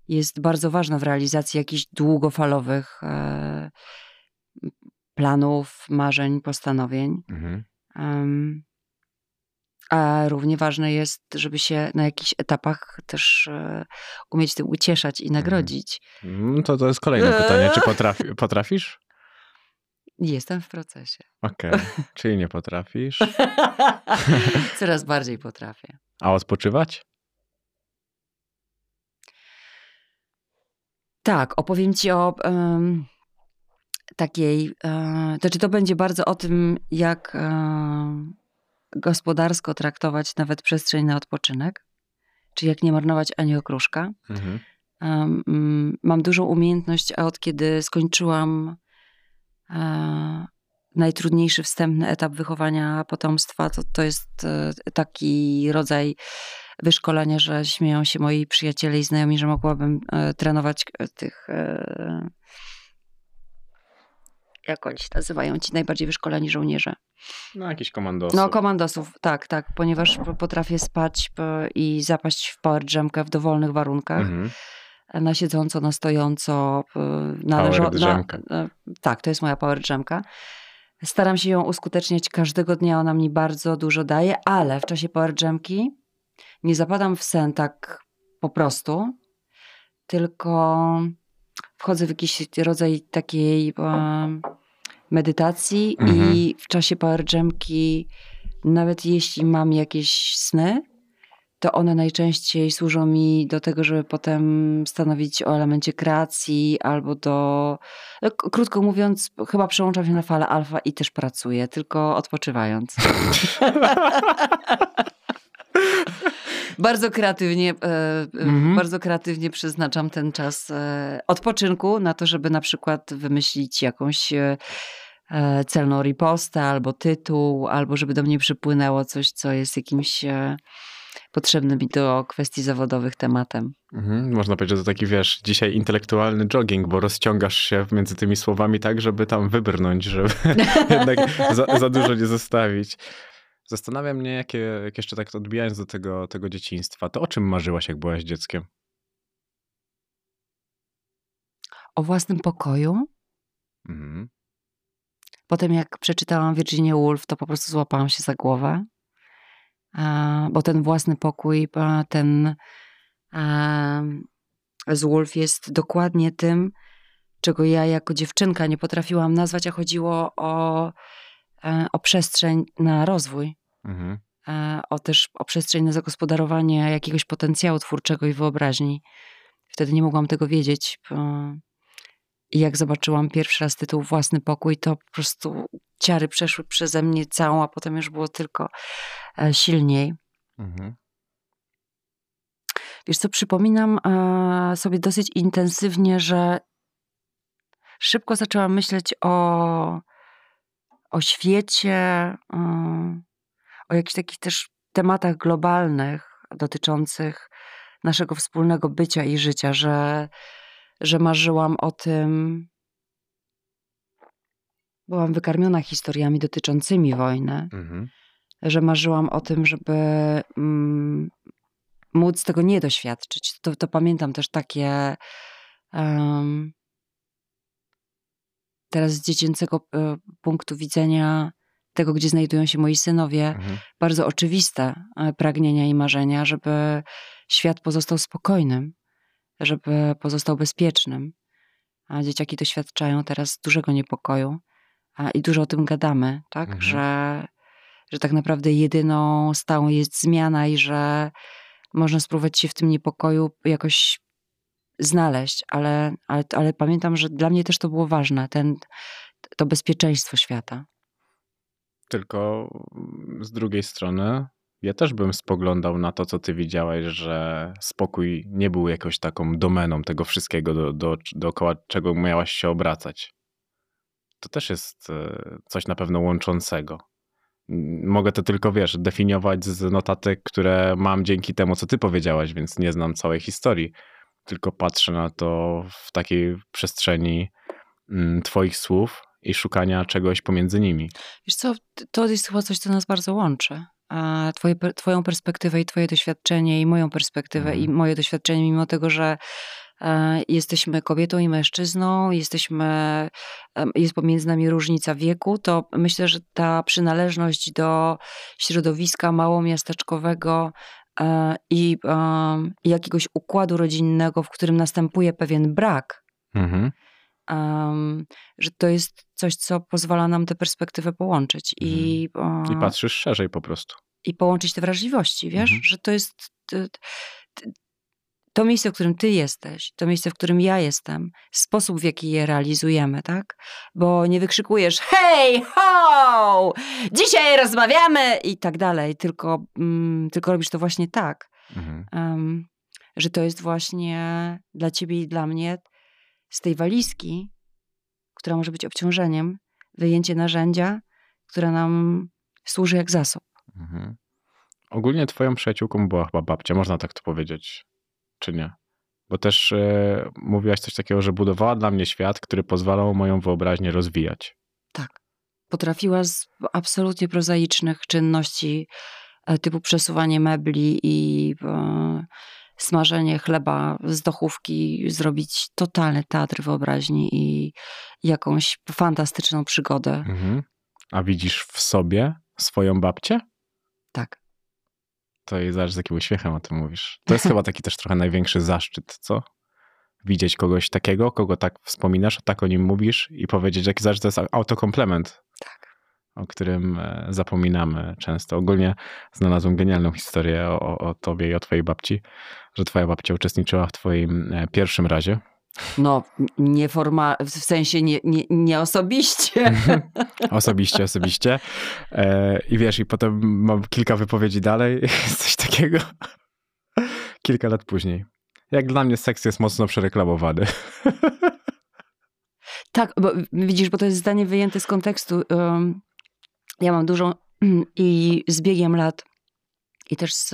jest bardzo ważna w realizacji jakichś długofalowych e, planów, marzeń, postanowień. Mhm. Um, a równie ważne jest, żeby się na jakichś etapach też e, umieć tym ucieszać i mhm. nagrodzić. Mm, to to jest kolejne pytanie. Czy potrafi, potrafisz? Jestem w procesie. Okej, okay. czyli nie potrafisz? Coraz bardziej potrafię. A odpoczywać? Tak, opowiem ci o um, takiej, um, znaczy to będzie bardzo o tym, jak um, gospodarsko traktować nawet przestrzeń na odpoczynek, czy jak nie marnować ani okruszka. Mhm. Um, mam dużą umiejętność, a od kiedy skończyłam najtrudniejszy wstępny etap wychowania potomstwa, to, to jest e, taki rodzaj wyszkolenia, że śmieją się moi przyjaciele i znajomi, że mogłabym e, trenować e, tych e, jak oni się nazywają, ci najbardziej wyszkoleni żołnierze. No, jakiś komandosów. No, komandosów, tak, tak, ponieważ potrafię spać i zapaść w power w dowolnych warunkach. Mhm. Na siedząco, na stojąco. Na power drzemka. Na, tak, to jest moja power jamka. Staram się ją uskuteczniać każdego dnia, ona mi bardzo dużo daje, ale w czasie power jamki nie zapadam w sen tak po prostu, tylko wchodzę w jakiś rodzaj takiej um, medytacji mhm. i w czasie power jamki, nawet jeśli mam jakieś sny, to one najczęściej służą mi do tego, żeby potem stanowić o elemencie kreacji albo do. No, krótko mówiąc, chyba przełączam się na falę alfa i też pracuję, tylko odpoczywając. bardzo kreatywnie, e, mhm. bardzo kreatywnie przeznaczam ten czas e, odpoczynku na to, żeby na przykład wymyślić jakąś e, celną ripostę albo tytuł, albo żeby do mnie przypłynęło coś, co jest jakimś potrzebnym mi do kwestii zawodowych tematem. Mhm. Można powiedzieć, że to taki, wiesz, dzisiaj intelektualny jogging, bo rozciągasz się między tymi słowami tak, żeby tam wybrnąć, żeby jednak za, za dużo nie zostawić. Zastanawia mnie, jakie, jak jeszcze tak odbijając do tego, tego dzieciństwa, to o czym marzyłaś, jak byłaś dzieckiem? O własnym pokoju. Mhm. Potem, jak przeczytałam Virginia Woolf, to po prostu złapałam się za głowę, bo ten własny pokój, ten z Woolf jest dokładnie tym, czego ja jako dziewczynka nie potrafiłam nazwać, a chodziło o E, o przestrzeń na rozwój, mhm. E, o też o przestrzeń na zagospodarowanie jakiegoś potencjału twórczego i wyobraźni. Wtedy nie mogłam tego wiedzieć. I jak zobaczyłam pierwszy raz tytuł Własny pokój, to po prostu ciary przeszły przeze mnie całą, a potem już było tylko e, silniej. Mhm. Wiesz co, przypominam sobie dosyć intensywnie, że szybko zaczęłam myśleć o o świecie, y, o jakichś takich też tematach globalnych dotyczących naszego wspólnego bycia i życia, że, że marzyłam o tym. Byłam wykarmiona historiami dotyczącymi wojny, mhm. że marzyłam o tym, żeby mm, móc tego nie doświadczyć. To, to pamiętam też takie um, teraz z dziecięcego e, punktu widzenia tego, gdzie znajdują się moi synowie, mhm. bardzo oczywiste e, pragnienia i marzenia, żeby świat pozostał spokojnym, żeby pozostał bezpiecznym. A dzieciaki doświadczają teraz dużego niepokoju, i dużo o tym gadamy, tak? Mhm. Że, że tak naprawdę jedyną stałą jest zmiana i że można spróbować się w tym niepokoju jakoś znaleźć, ale, ale, ale pamiętam, że dla mnie też to było ważne, ten, to bezpieczeństwo świata. Tylko z drugiej strony ja też bym spoglądał na to, co ty widziałeś, że spokój nie był jakąś taką domeną tego wszystkiego, do, do, dookoła czego miałaś się obracać. To też jest e, coś na pewno łączącego. Mogę to tylko, wiesz, definiować z notatek, które mam dzięki temu, co ty powiedziałaś, więc nie znam całej historii. Tylko patrzę na to w takiej przestrzeni mm, twoich słów i szukania czegoś pomiędzy nimi. Wiesz co, to jest chyba coś, co nas bardzo łączy twoje, twoją perspektywę i twoje doświadczenie i moją perspektywę i mhm. moje doświadczenie, mimo tego, że e, jesteśmy kobietą i mężczyzną, jesteśmy, jest pomiędzy nami różnica wieku, to myślę, że ta przynależność do środowiska małomiasteczkowego e, i jakiegoś układu rodzinnego, w którym następuje pewien brak, mhm. Że to jest coś, co pozwala nam tę perspektywę połączyć. I, mhm. I patrzysz szerzej po prostu. I połączyć te wrażliwości, wiesz, mhm. że to jest to, to miejsce, w którym ty jesteś, to miejsce, w którym ja jestem, sposób, w jaki je realizujemy, tak? Bo nie wykrzykujesz hej, ho, dzisiaj rozmawiamy i tak dalej, tylko, mm, tylko robisz to właśnie tak, mhm. um, że to jest właśnie dla ciebie i dla mnie z tej walizki która może być obciążeniem, wyjęcie narzędzia, które nam służy jak zasób. Mhm. Ogólnie twoją przyjaciółką była chyba babcia, można tak to powiedzieć, czy nie? Bo też e, mówiłaś coś takiego, że budowała dla mnie świat, który pozwalał moją wyobraźnię rozwijać. Tak. Potrafiła z absolutnie prozaicznych czynności e, typu przesuwanie mebli i e, smażenie chleba z dochówki, zrobić totalny teatr wyobraźni i jakąś fantastyczną przygodę. Mhm. A widzisz w sobie swoją babcię? Tak. To i zaraz z jakim uśmiechem o tym mówisz. To jest chyba taki też trochę największy zaszczyt, co? Widzieć kogoś takiego, kogo tak wspominasz, tak o nim mówisz i powiedzieć, że jaki zaszczyt to jest autokomplement. Tak o którym e, zapominamy często. Ogólnie znalazłem genialną historię o, o tobie i o twojej babci, że twoja babcia uczestniczyła w twoim e, pierwszym razie. No, nieformalnie, w sensie nie, nie, nie osobiście. Mhm. osobiście, osobiście. E, I wiesz, i potem mam kilka wypowiedzi dalej, coś takiego. Kilka lat później. Jak dla mnie seks jest mocno przereklamowany. Tak, bo widzisz, bo to jest zdanie wyjęte z kontekstu. Ja mam dużą i z biegiem lat i też z,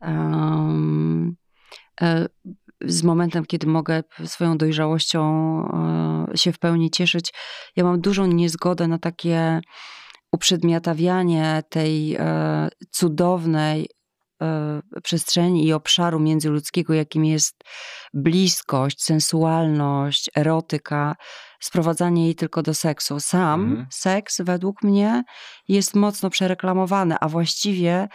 um, z momentem, kiedy mogę swoją dojrzałością e, się w pełni cieszyć, ja mam dużą niezgodę na takie uprzedmiotawianie tej cudownej przestrzeni i obszaru międzyludzkiego, jakim jest bliskość, sensualność, erotyka, sprowadzanie jej tylko do seksu. Sam mhm. seks według mnie jest mocno przereklamowany, a właściwie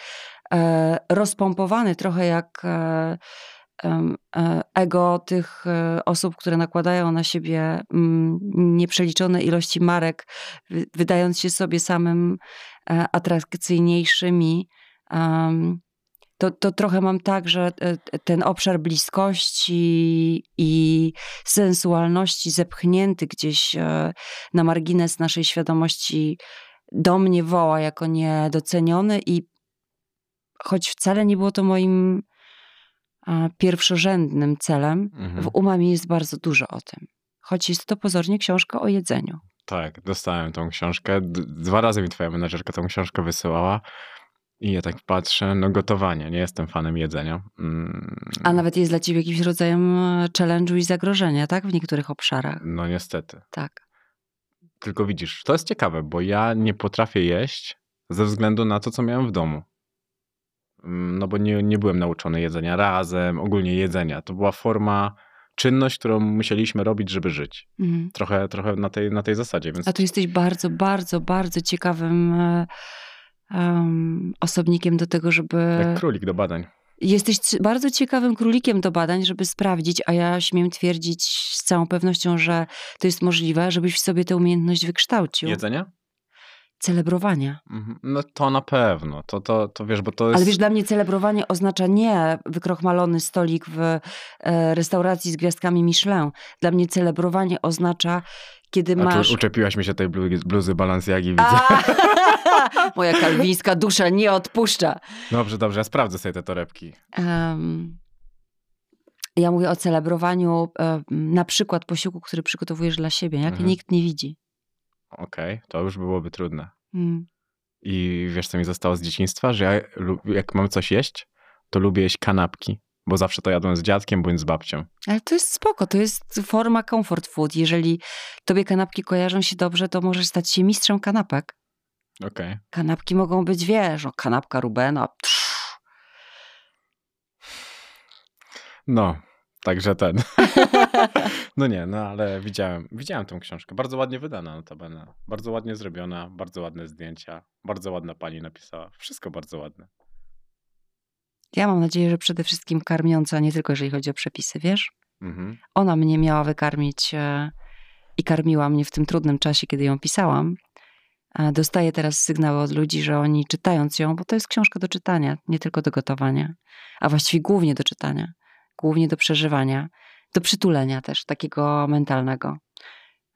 e, rozpompowany trochę jak e, e, ego tych e, osób, które nakładają na siebie mm, nieprzeliczone ilości marek, wydając się sobie samym e, atrakcyjniejszymi to, to trochę mam tak, że e, ten obszar bliskości i sensualności zepchnięty gdzieś e, na margines naszej świadomości do mnie woła jako niedoceniony i choć wcale nie było to moim pierwszorzędnym celem, mhm. w umamie jest bardzo dużo o tym. Choć jest to pozornie książka o jedzeniu. Tak, dostałem tą książkę. Dwa razy mi twoja menedżerka tą książkę wysyłała. I ja tak patrzę, no gotowanie, nie jestem fanem jedzenia. Mm. A nawet jest dla ciebie jakimś rodzajem e, challenge'u i zagrożenia, tak? W niektórych obszarach. No niestety. Tak. Tylko widzisz, to jest ciekawe, bo ja nie potrafię jeść ze względu na to, co miałem w domu. Mm, no bo nie, nie byłem nauczony jedzenia razem, ogólnie jedzenia. To była forma, czynność, którą musieliśmy robić, żeby żyć. Mhm. Trochę, trochę na, tej, na tej zasadzie. Więc... A tu jesteś bardzo, bardzo, bardzo ciekawym e, um, osobnikiem do tego, żeby. Jak królik do badań. Jesteś bardzo ciekawym królikiem do badań, żeby sprawdzić, a ja śmiem twierdzić z całą pewnością, że to jest możliwe, żebyś w sobie tę umiejętność wykształcił. Jedzenia? Celebrowania. Mhm. No to na pewno. To, to, to wiesz, bo to jest... Ale wiesz, dla mnie celebrowanie oznacza nie wykrochmalony stolik w e, restauracji z gwiazdkami Michelin. Dla mnie celebrowanie oznacza kiedy A masz... tu uczepiłaś mi się tej bluzy, bluzy Balenciagi, widzę. Moja kalwińska dusza nie odpuszcza. Dobrze, dobrze, ja sprawdzę sobie te torebki. Um, ja mówię o celebrowaniu na przykład posiłku, który przygotowujesz dla siebie, jak mhm. nikt nie widzi. Okej, okay, to już byłoby trudne. Hmm. I wiesz, co mi zostało z dzieciństwa? Że ja, jak mam coś jeść, to lubię jeść kanapki bo zawsze to jadłem z dziadkiem bądź z babcią. Ale to jest spoko, to jest forma comfort food. Jeżeli tobie kanapki kojarzą się dobrze, to możesz stać się mistrzem kanapek. Okay. Kanapki mogą być, wiesz, no, kanapka Rubena. Psz. No, także ten. no nie, no ale widziałem, widziałem tę książkę. Bardzo ładnie wydana notabene. Bardzo ładnie zrobiona, bardzo ładne zdjęcia, bardzo ładna pani napisała. Wszystko bardzo ładne. Ja mam nadzieję, że przede wszystkim karmiąca, nie tylko jeżeli chodzi o przepisy, wiesz? Mhm. Ona mnie miała wykarmić e, i karmiła mnie w tym trudnym czasie, kiedy ją pisałam. Dostaję teraz sygnały od ludzi, że oni czytając ją, bo to jest książka do czytania, nie tylko do gotowania, a właściwie głównie do czytania, głównie do przeżywania, do przytulenia też, takiego mentalnego.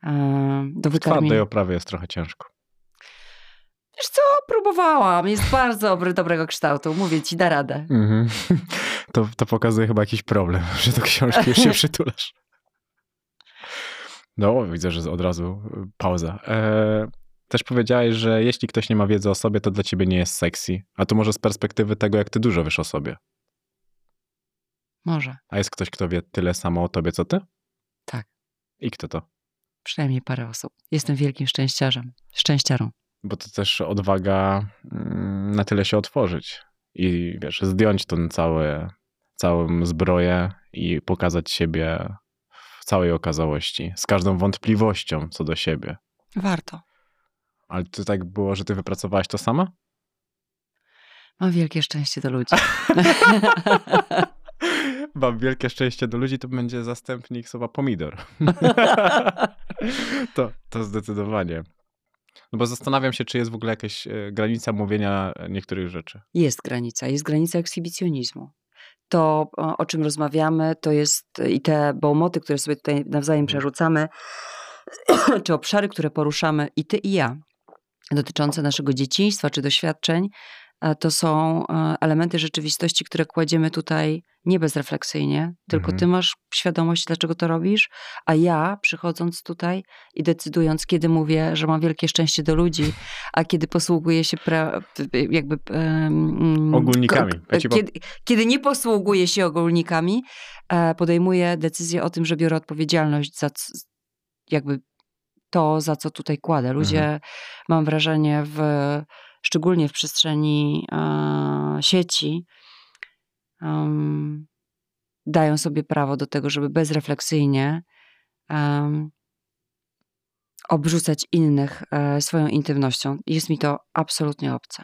E, do. W twardej oprawie jest trochę ciężko. Wiesz co, próbowałam. Jest bardzo dobry, dobrego kształtu. Mówię ci, da radę. Mm -hmm. To, to pokazuje chyba jakiś problem, że do książki już się przytulasz. No, widzę, że od razu y, pauza. E, też powiedziałeś, że jeśli ktoś nie ma wiedzy o sobie, to dla ciebie nie jest sexy. A to może z perspektywy tego, jak ty dużo wiesz o sobie. Może. A jest ktoś, kto wie tyle samo o tobie, co ty? Tak. I kto to? Przynajmniej parę osób. Jestem wielkim szczęściarzem. Szczęściarą bo to też odwaga mm, na tyle się otworzyć i wiesz, zdjąć ten cały, całą zbroję i pokazać siebie w całej okazałości, z każdą wątpliwością co do siebie. Warto. Ale to tak było, że ty wypracowałaś to sama? Mam wielkie szczęście do ludzi. Mam wielkie szczęście do ludzi, to będzie zastępnik słowa pomidor. to, to zdecydowanie. No bo zastanawiam się, czy jest w ogóle jakaś e, granica mówienia niektórych rzeczy. Jest granica, jest granica ekshibicjonizmu. To, o czym rozmawiamy, to jest i te bomoty, które sobie tutaj nawzajem mhm. przerzucamy, czy obszary, które poruszamy, i ty, i ja, dotyczące naszego dzieciństwa czy doświadczeń, to są e, elementy rzeczywistości, które kładziemy tutaj nie bezrefleksyjnie, tylko mhm. ty masz świadomość, dlaczego to robisz, a ja przychodząc tutaj i decydując, kiedy mówię, że mam wielkie szczęście do ludzi, a kiedy posługuję się pra, jakby... Um, ogólnikami. Ja kiedy, kiedy, nie posługuję się ogólnikami, e, podejmuję decyzję o tym, że biorę odpowiedzialność za jakby to, za co tutaj kładę. Ludzie, mhm. mam wrażenie, w szczególnie w przestrzeni e, sieci, um, dają sobie prawo do tego, żeby bezrefleksyjnie um, obrzucać innych e, swoją intymnością. Jest mi to absolutnie obce.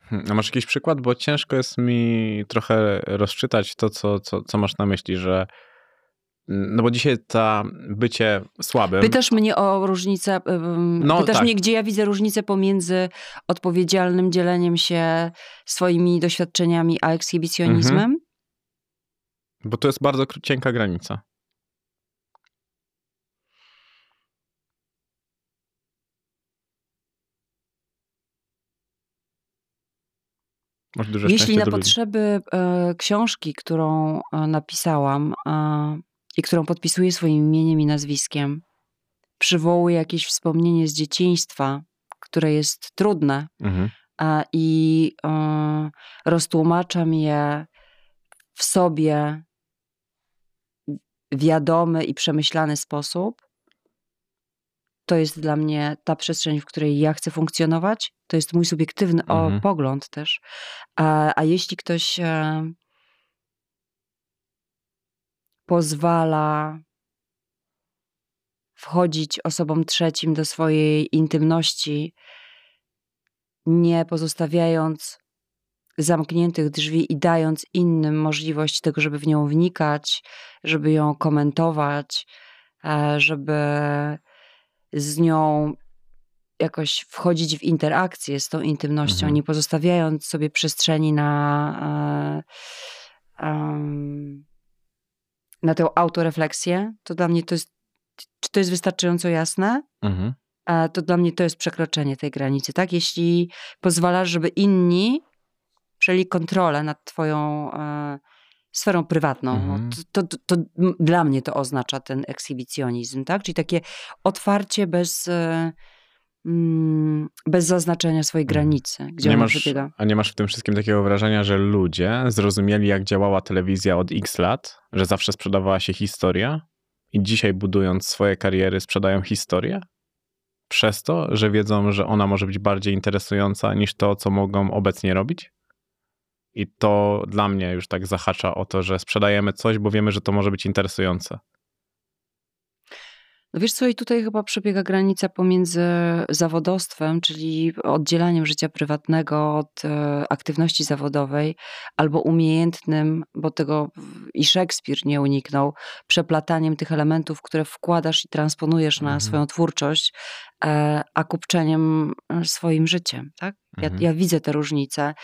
Hmm, a masz jakiś przykład? Bo ciężko jest mi trochę rozczytać to, co, co, co masz na myśli, że no bo dzisiaj ta bycie słabym. Pytasz mnie o różnicę. No, pytasz tak. mnie, gdzie ja widzę różnicę pomiędzy odpowiedzialnym dzieleniem się swoimi doświadczeniami a ekshibicjonizmem? Mhm. Bo to jest bardzo cienka granica. Jeśli na potrzeby e, książki, którą e, napisałam, e, i którą podpisuje swoim imieniem i nazwiskiem, przywołuje jakieś wspomnienie z dzieciństwa, które jest trudne mhm. a, i y, roztłumaczam je w sobie wiadomy i przemyślany sposób, to jest dla mnie ta przestrzeń, w której ja chcę funkcjonować. To jest mój subiektywny mhm. pogląd też. A, a jeśli ktoś e, pozwala wchodzić osobom trzecim do swojej intymności, nie pozostawiając zamkniętych drzwi i dając innym możliwość tego, żeby w nią wnikać, żeby ją komentować, e, żeby z nią jakoś wchodzić w interakcję z tą intymnością, mhm. nie pozostawiając sobie przestrzeni na, na tę autorefleksję, to dla mnie to jest, czy to jest wystarczająco jasne? Mhm. To dla mnie to jest przekroczenie tej granicy, tak? Jeśli pozwalasz, żeby inni przejęli kontrolę nad twoją e, sferą prywatną. Mhm. To, to, to, dla mnie to oznacza ten ekshibicjonizm, tak? Czyli takie otwarcie bez, e, bez zaznaczenia swojej mhm. granicy, gdzie nie masz, A nie masz w tym wszystkim takiego wrażenia, że ludzie zrozumieli, jak działała telewizja od x lat, że zawsze sprzedawała się historia i dzisiaj budując swoje kariery sprzedają historię? Przez to, że wiedzą, że ona może być bardziej interesująca niż to, co mogą obecnie robić? I to dla mnie już tak zahacza o to, że sprzedajemy coś, bo wiemy, że to może być interesujące. No wiesz co, i tutaj chyba przebiega granica pomiędzy zawodowstwem, czyli oddzielaniem życia prywatnego od e, aktywności zawodowej, albo umiejętnym, bo tego i Szekspir nie uniknął, przeplataniem tych elementów, które wkładasz i transponujesz na mhm. swoją twórczość, e, a kupczeniem e, swoim życiem. Tak? Ja, mhm. ja widzę te różnice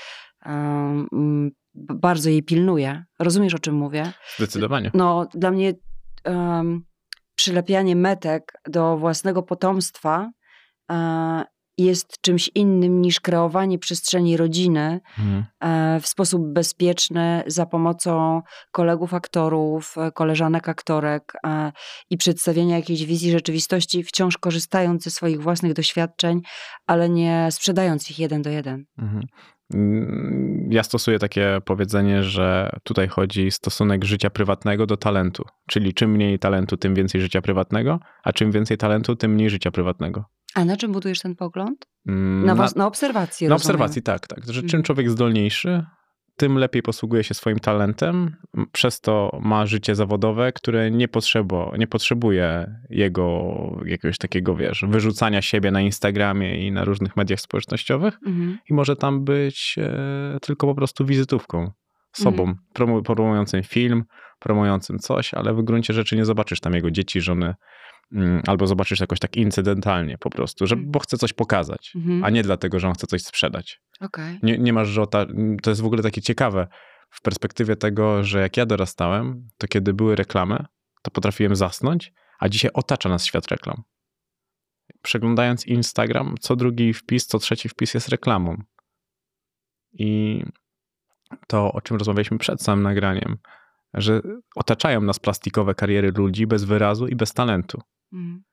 bardzo jej pilnuję. Rozumiesz, o czym mówię? Zdecydowanie. No, dla mnie um, przylepianie metek do własnego potomstwa e, jest czymś innym niż kreowanie przestrzeni rodziny mhm. E, w sposób bezpieczny za pomocą kolegów aktorów, koleżanek aktorek e, i przedstawienia jakiejś wizji rzeczywistości, wciąż korzystając ze swoich własnych doświadczeń, ale nie sprzedając ich jeden do jeden. Mhm. Ja stosuję takie powiedzenie, że tutaj chodzi stosunek życia prywatnego do talentu. Czyli czym mniej talentu, tym więcej życia prywatnego, a czym więcej talentu, tym mniej życia prywatnego. A na czym budujesz ten pogląd? Mm, na, na, na obserwacji. Na rozumiem. obserwacji, tak, tak. Że czym mhm. człowiek zdolniejszy, tym lepiej posługuje się swoim talentem, przez to ma życie zawodowe, które nie, potrzebo, nie potrzebuje jego jakiegoś takiego, wiesz, wyrzucania siebie na Instagramie i na różnych mediach społecznościowych mhm. i może tam być e, tylko po prostu wizytówką sobą, mhm. promu promującym film, promującym coś, ale w gruncie rzeczy nie zobaczysz tam jego dzieci, żony, mm, albo zobaczysz jakoś tak incydentalnie po prostu, że, mhm. bo chce coś pokazać, mhm. a nie dlatego, że on chce coś sprzedać. Okay. Nie, nie masz żota. To jest w ogóle takie ciekawe w perspektywie tego, że jak ja dorastałem, to kiedy były reklamy, to potrafiłem zasnąć, a dzisiaj otacza nas świat reklam. Przeglądając Instagram, co drugi wpis, co trzeci wpis jest reklamą. I to, o czym rozmawialiśmy przed samym nagraniem, że otaczają nas plastikowe kariery ludzi bez wyrazu i bez talentu. Mm.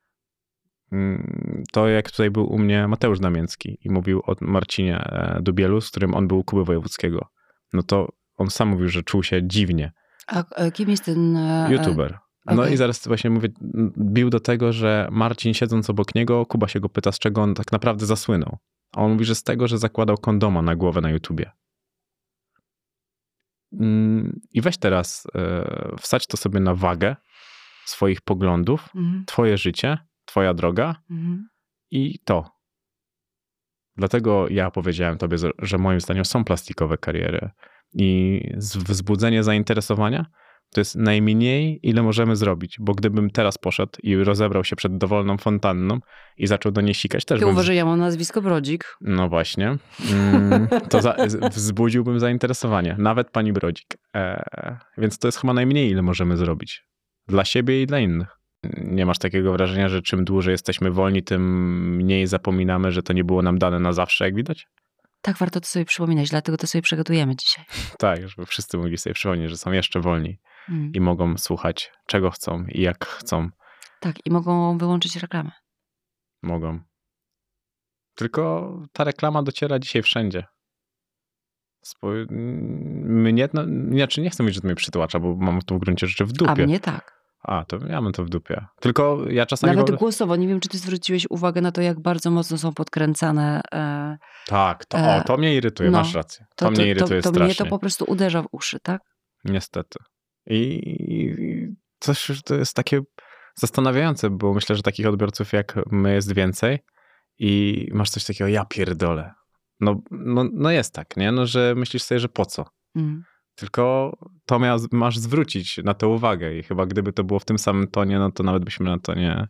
Mm, to jak tutaj był u mnie Mateusz Damięcki i mówił o Marcinie e, Dubielu, z którym on był u Kuby Wojewódzkiego, no to on sam mówił, że czuł się dziwnie. A kim jest ten... E, YouTuber. No okay. i zaraz właśnie mówię, bił do tego, że Marcin siedząc obok niego, Kuba się go pyta, z czego on tak naprawdę zasłynął. A on mówi, że z tego, że zakładał kondoma na głowę na YouTubie. Mm, I weź teraz, e, wsadź to sobie na wagę swoich poglądów, mhm. twoje życie Twoja droga mhm. i to. Dlatego ja powiedziałem Tobie, że moim zdaniem są plastikowe kariery i wzbudzenie zainteresowania to jest najmniej, ile możemy zrobić, bo gdybym teraz poszedł i rozebrał się przed dowolną fontanną i zaczął do niej sikać, też Ty bym... uważaj, ja mam nazwisko Brodzik. No właśnie. Mm, to za... wzbudziłbym zainteresowanie. Nawet pani Brodzik. E... Więc to jest chyba najmniej, ile możemy zrobić. Dla siebie i dla innych. Nie masz takiego wrażenia, że czym dłużej jesteśmy wolni, tym mniej zapominamy, że to nie było nam dane na zawsze, jak widać? Tak, warto to sobie przypominać, dlatego to sobie przygotujemy dzisiaj. Tak, żeby wszyscy mogli sobie przypomnieć, że są jeszcze wolni mm. i mogą słuchać czego chcą i jak chcą. Tak, i mogą wyłączyć reklamę. Mogą. Tylko ta reklama dociera dzisiaj wszędzie. Spo... Mnie, no, znaczy nie chcę mówić, że to mnie przytłacza, bo mam to w gruncie rzeczy w dupie. A mnie tak. A, to ja mam to w dupie. Tylko ja czasami... Nawet głosowo. Nie wiem, czy ty zwróciłeś uwagę na to, jak bardzo mocno są podkręcane... E, tak, to, e, o, to mnie irytuje, no, masz rację. To, to, mnie irytuje to, to strasznie. mnie to po prostu uderza w uszy, tak? Niestety. I, i coś, to jest takie zastanawiające, bo myślę, że takich odbiorców jak my jest więcej i masz coś takiego, ja pierdolę. No, no, no jest tak, nie? No, że myślisz sobie, że po co? Mm. Tylko to mia, masz zwrócić na to uwagę i chyba gdyby to było w tym samym tonie, no to nawet byśmy na to nie,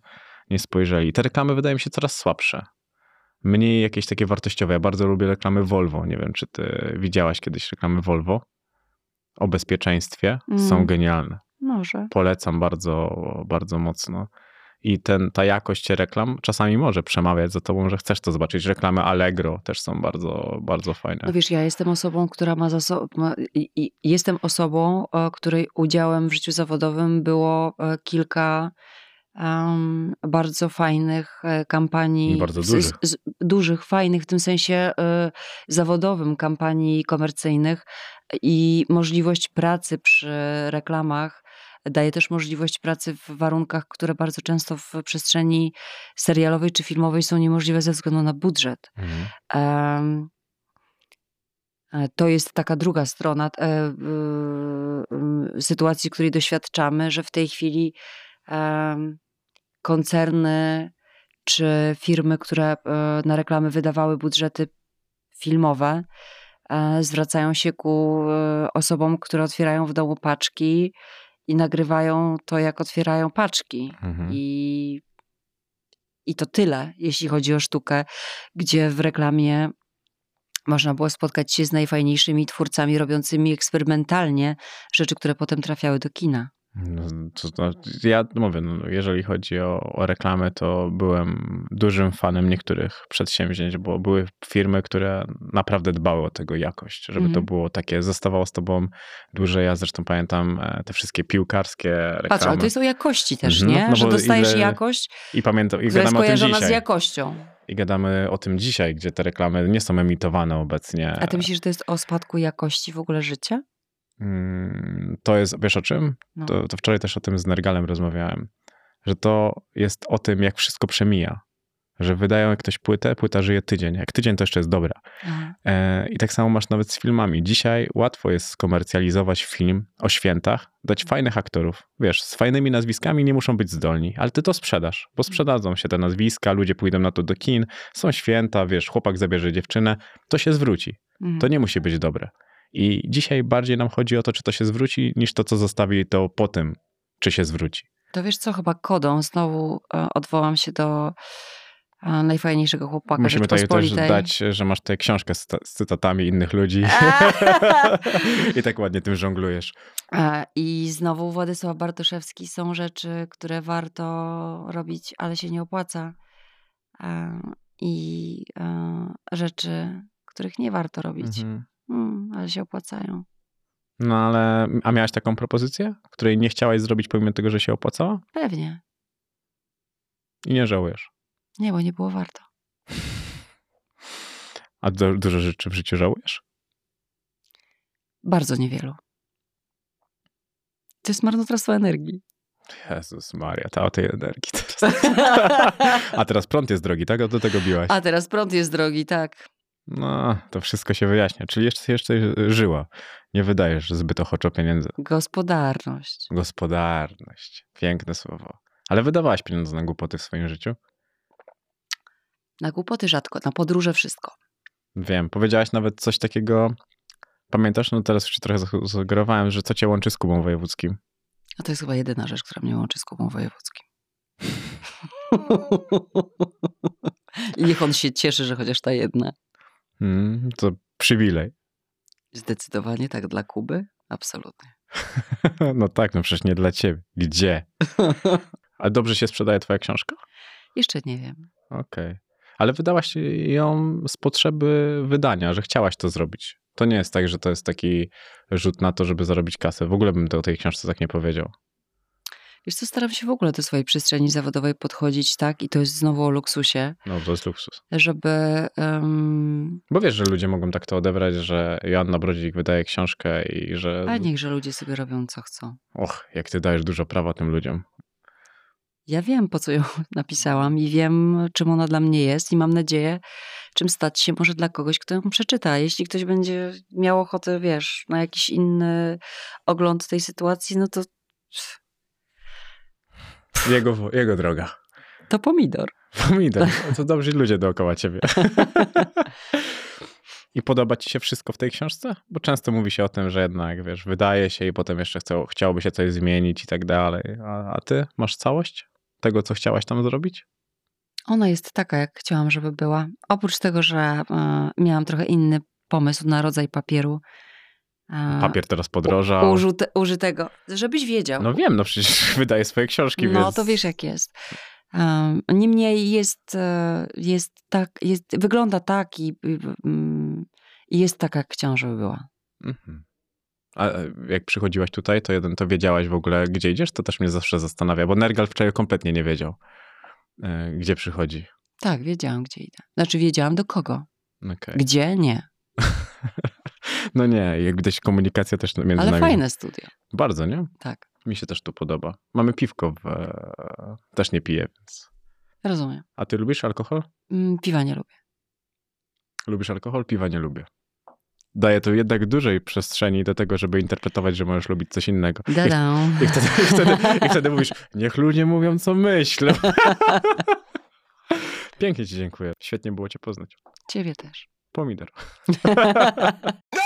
nie spojrzeli. Te reklamy wydają mi się coraz słabsze. Mniej jakieś takie wartościowe. Ja bardzo lubię reklamy Volvo. Nie wiem, czy ty widziałaś kiedyś reklamy Volvo o bezpieczeństwie. Mm. Są genialne. Może. Polecam bardzo, bardzo mocno. I ten, ta jakość reklam czasami może przemawiać za tobą, że chcesz to zobaczyć. Reklamy Allegro też są bardzo, bardzo fajne. No wiesz, ja jestem osobą, która ma za sobą, jestem osobą, której udziałem w życiu zawodowym było e, kilka um, bardzo fajnych e, kampanii. Bardzo dużych. Z, z, dużych, fajnych w tym sensie y, zawodowym kampanii komercyjnych i możliwość pracy przy reklamach daje też możliwość pracy w warunkach, które bardzo często w przestrzeni serialowej czy filmowej są niemożliwe ze względu na budżet. Mhm. Um, to jest taka druga strona e, e, sytuacji, której doświadczamy, że w tej chwili koncerny czy firmy, które e, na reklamy wydawały budżety filmowe, zwracają się ku osobom, które otwierają w domu paczki i nagrywają to, jak otwierają paczki. Mhm. I, I to tyle, jeśli chodzi o sztukę, gdzie w reklamie można było spotkać się z najfajniejszymi twórcami robiącymi eksperymentalnie rzeczy, które potem trafiały do kina. No, to, to, ja mówię, no, jeżeli chodzi o, o reklamę, to byłem dużym fanem niektórych przedsięwzięć, bo były firmy, które naprawdę dbały o tego jakość, żeby mm. to mhm. było takie, zostawało z tobą dłużej. Ja zresztą pamiętam e, te wszystkie piłkarskie reklamy. Patrz, ale to jest o jakości też, mhm. nie? No, Że dostajesz ile... jakość, I pamiętam, i która jest kojarzona z jakością. I gadamy o tym dzisiaj, gdzie te reklamy nie są emitowane obecnie. A ty myślisz, że to jest o spadku jakości w ogóle życia? Mm, to jest, wiesz o czym? No. To, to, wczoraj też o tym z Nergalem rozmawiałem, że to jest o tym, jak wszystko przemija. Że wydają jak ktoś płytę, płyta żyje tydzień. Jak tydzień to jeszcze jest dobra. E, I tak samo masz nawet z filmami. Dzisiaj łatwo jest skomercjalizować film o świętach, dać mhm. fajnych aktorów. Wiesz, z fajnymi nazwiskami nie muszą być zdolni, ale ty to sprzedasz, bo mhm. sprzedadzą się te nazwiska, ludzie pójdą na to do kin, są święta, wiesz, chłopak zabierze dziewczynę, to się zwróci. Mhm. To nie musi być dobre. I dzisiaj bardziej nam chodzi o to, czy to się zwróci, niż to, co zostawi to po tym, czy się zwróci. To wiesz co, chyba kodą, znowu e, odwołam się do e, najfajniejszego chłopaka Musimy tutaj też dać, że masz tutaj książkę z, z cytatami innych ludzi i tak ładnie tym żonglujesz. E, I znowu Władysław Bartoszewski są rzeczy, które warto robić, ale się nie opłaca. I rzeczy, których nie warto robić. Mhm. Ale się opłacają. No ale, a miałaś taką propozycję, której nie chciałaś zrobić pomimo tego, że się opłacała? Pewnie. I nie żałujesz? Nie, bo nie było warto. A du dużo rzeczy w życiu żałujesz? Bardzo niewielu. To jest marnotrawstwo energii. Jezus Maria, ta o tej energii teraz. A teraz prąd jest drogi, tak? Do tego biłaś. A teraz prąd jest drogi, tak. No, to wszystko się wyjaśnia. Czyli jeszcze, jeszcze żyła. Nie wydajesz zbyt ochoczo pieniędzy. Gospodarność. Gospodarność. Piękne słowo. Ale wydawałaś pieniądze na głupoty w swoim życiu? Na głupoty rzadko, na podróże wszystko. Wiem. Powiedziałaś nawet coś takiego. Pamiętasz? No teraz już trochę zasugerowałem, że co cię łączy z Kubą Wojewódzkim? A to jest chyba jedyna rzecz, która mnie łączy z Kubą Wojewódzkim. I niech on się cieszy, że chociaż ta jedna. Hmm, to przywilej. Zdecydowanie tak dla Kuby? Absolutnie. no tak, no przecież nie dla ciebie. Gdzie? Ale dobrze się sprzedaje twoja książka? Jeszcze nie wiem. Okej. Okay. Ale wydałaś ją z potrzeby wydania, że chciałaś to zrobić. To nie jest tak, że to jest taki rzut na to, żeby zarobić kasę. W ogóle bym to o tej książce tak nie powiedział. Wiesz co, staram się w ogóle do swojej przestrzeni zawodowej podchodzić tak i to jest znowu o luksusie. No, to jest luksus. Żeby... Um... Bo wiesz, że ludzie mogą tak to odebrać, że Joanna Brodzik wydaje książkę i że... A niech, że ludzie sobie robią co chcą. Och, jak ty dajesz dużo prawa tym ludziom. Ja wiem, po co ją napisałam i wiem, czym ona dla mnie jest i mam nadzieję, czym stać się może dla kogoś, kto ją przeczyta. Jeśli ktoś będzie miał ochotę, wiesz, na jakiś inny ogląd tej sytuacji, no to jego, jego droga. To pomidor. Pomidor. No to dobrzy ludzie dookoła ciebie. I podoba ci się wszystko w tej książce? Bo często mówi się o tym, że jednak, wiesz, wydaje się i potem jeszcze chcą, chciałoby się coś zmienić i tak dalej. A, a ty masz całość tego, co chciałaś tam zrobić? Ona jest taka, jak chciałam, żeby była. Oprócz tego, że y, miałam trochę inny pomysł na rodzaj papieru. Papier teraz podrożał. Użyte, użytego, żebyś wiedział. No wiem, no przecież wydaje swoje książki, No więc... to wiesz, jak jest. Niemniej jest, e, jest tak, jest, wygląda tak i, mm, i jest tak, jak żeby była. Mhm. A e, jak przychodziłaś tutaj, to jeden to wiedziałaś w ogóle, gdzie idziesz? To też mnie zawsze zastanawia, bo Nergal wczoraj kompletnie nie wiedział, e, gdzie przychodzi. Tak, wiedziałam, gdzie idę. Znaczy wiedziałam do kogo. Okay. Gdzie? Nie. no nie, jak widać komunikacja też między Ale nami. fajne studio. Bardzo, nie? Tak. Mi się też tu podoba. Mamy piwko, w... też nie piję, więc... Rozumiem. A ty lubisz alkohol? Mm, piwa nie lubię. Lubisz alkohol? Piwa nie lubię. Daje to jednak dużej przestrzeni do tego, żeby interpretować, że możesz lubić coś innego. I, i, wtedy, i, wtedy, I wtedy mówisz, niech ludzie mówią, co myślą. Pięknie ci dziękuję. Świetnie było cię poznać. Ciebie też. Pomidor.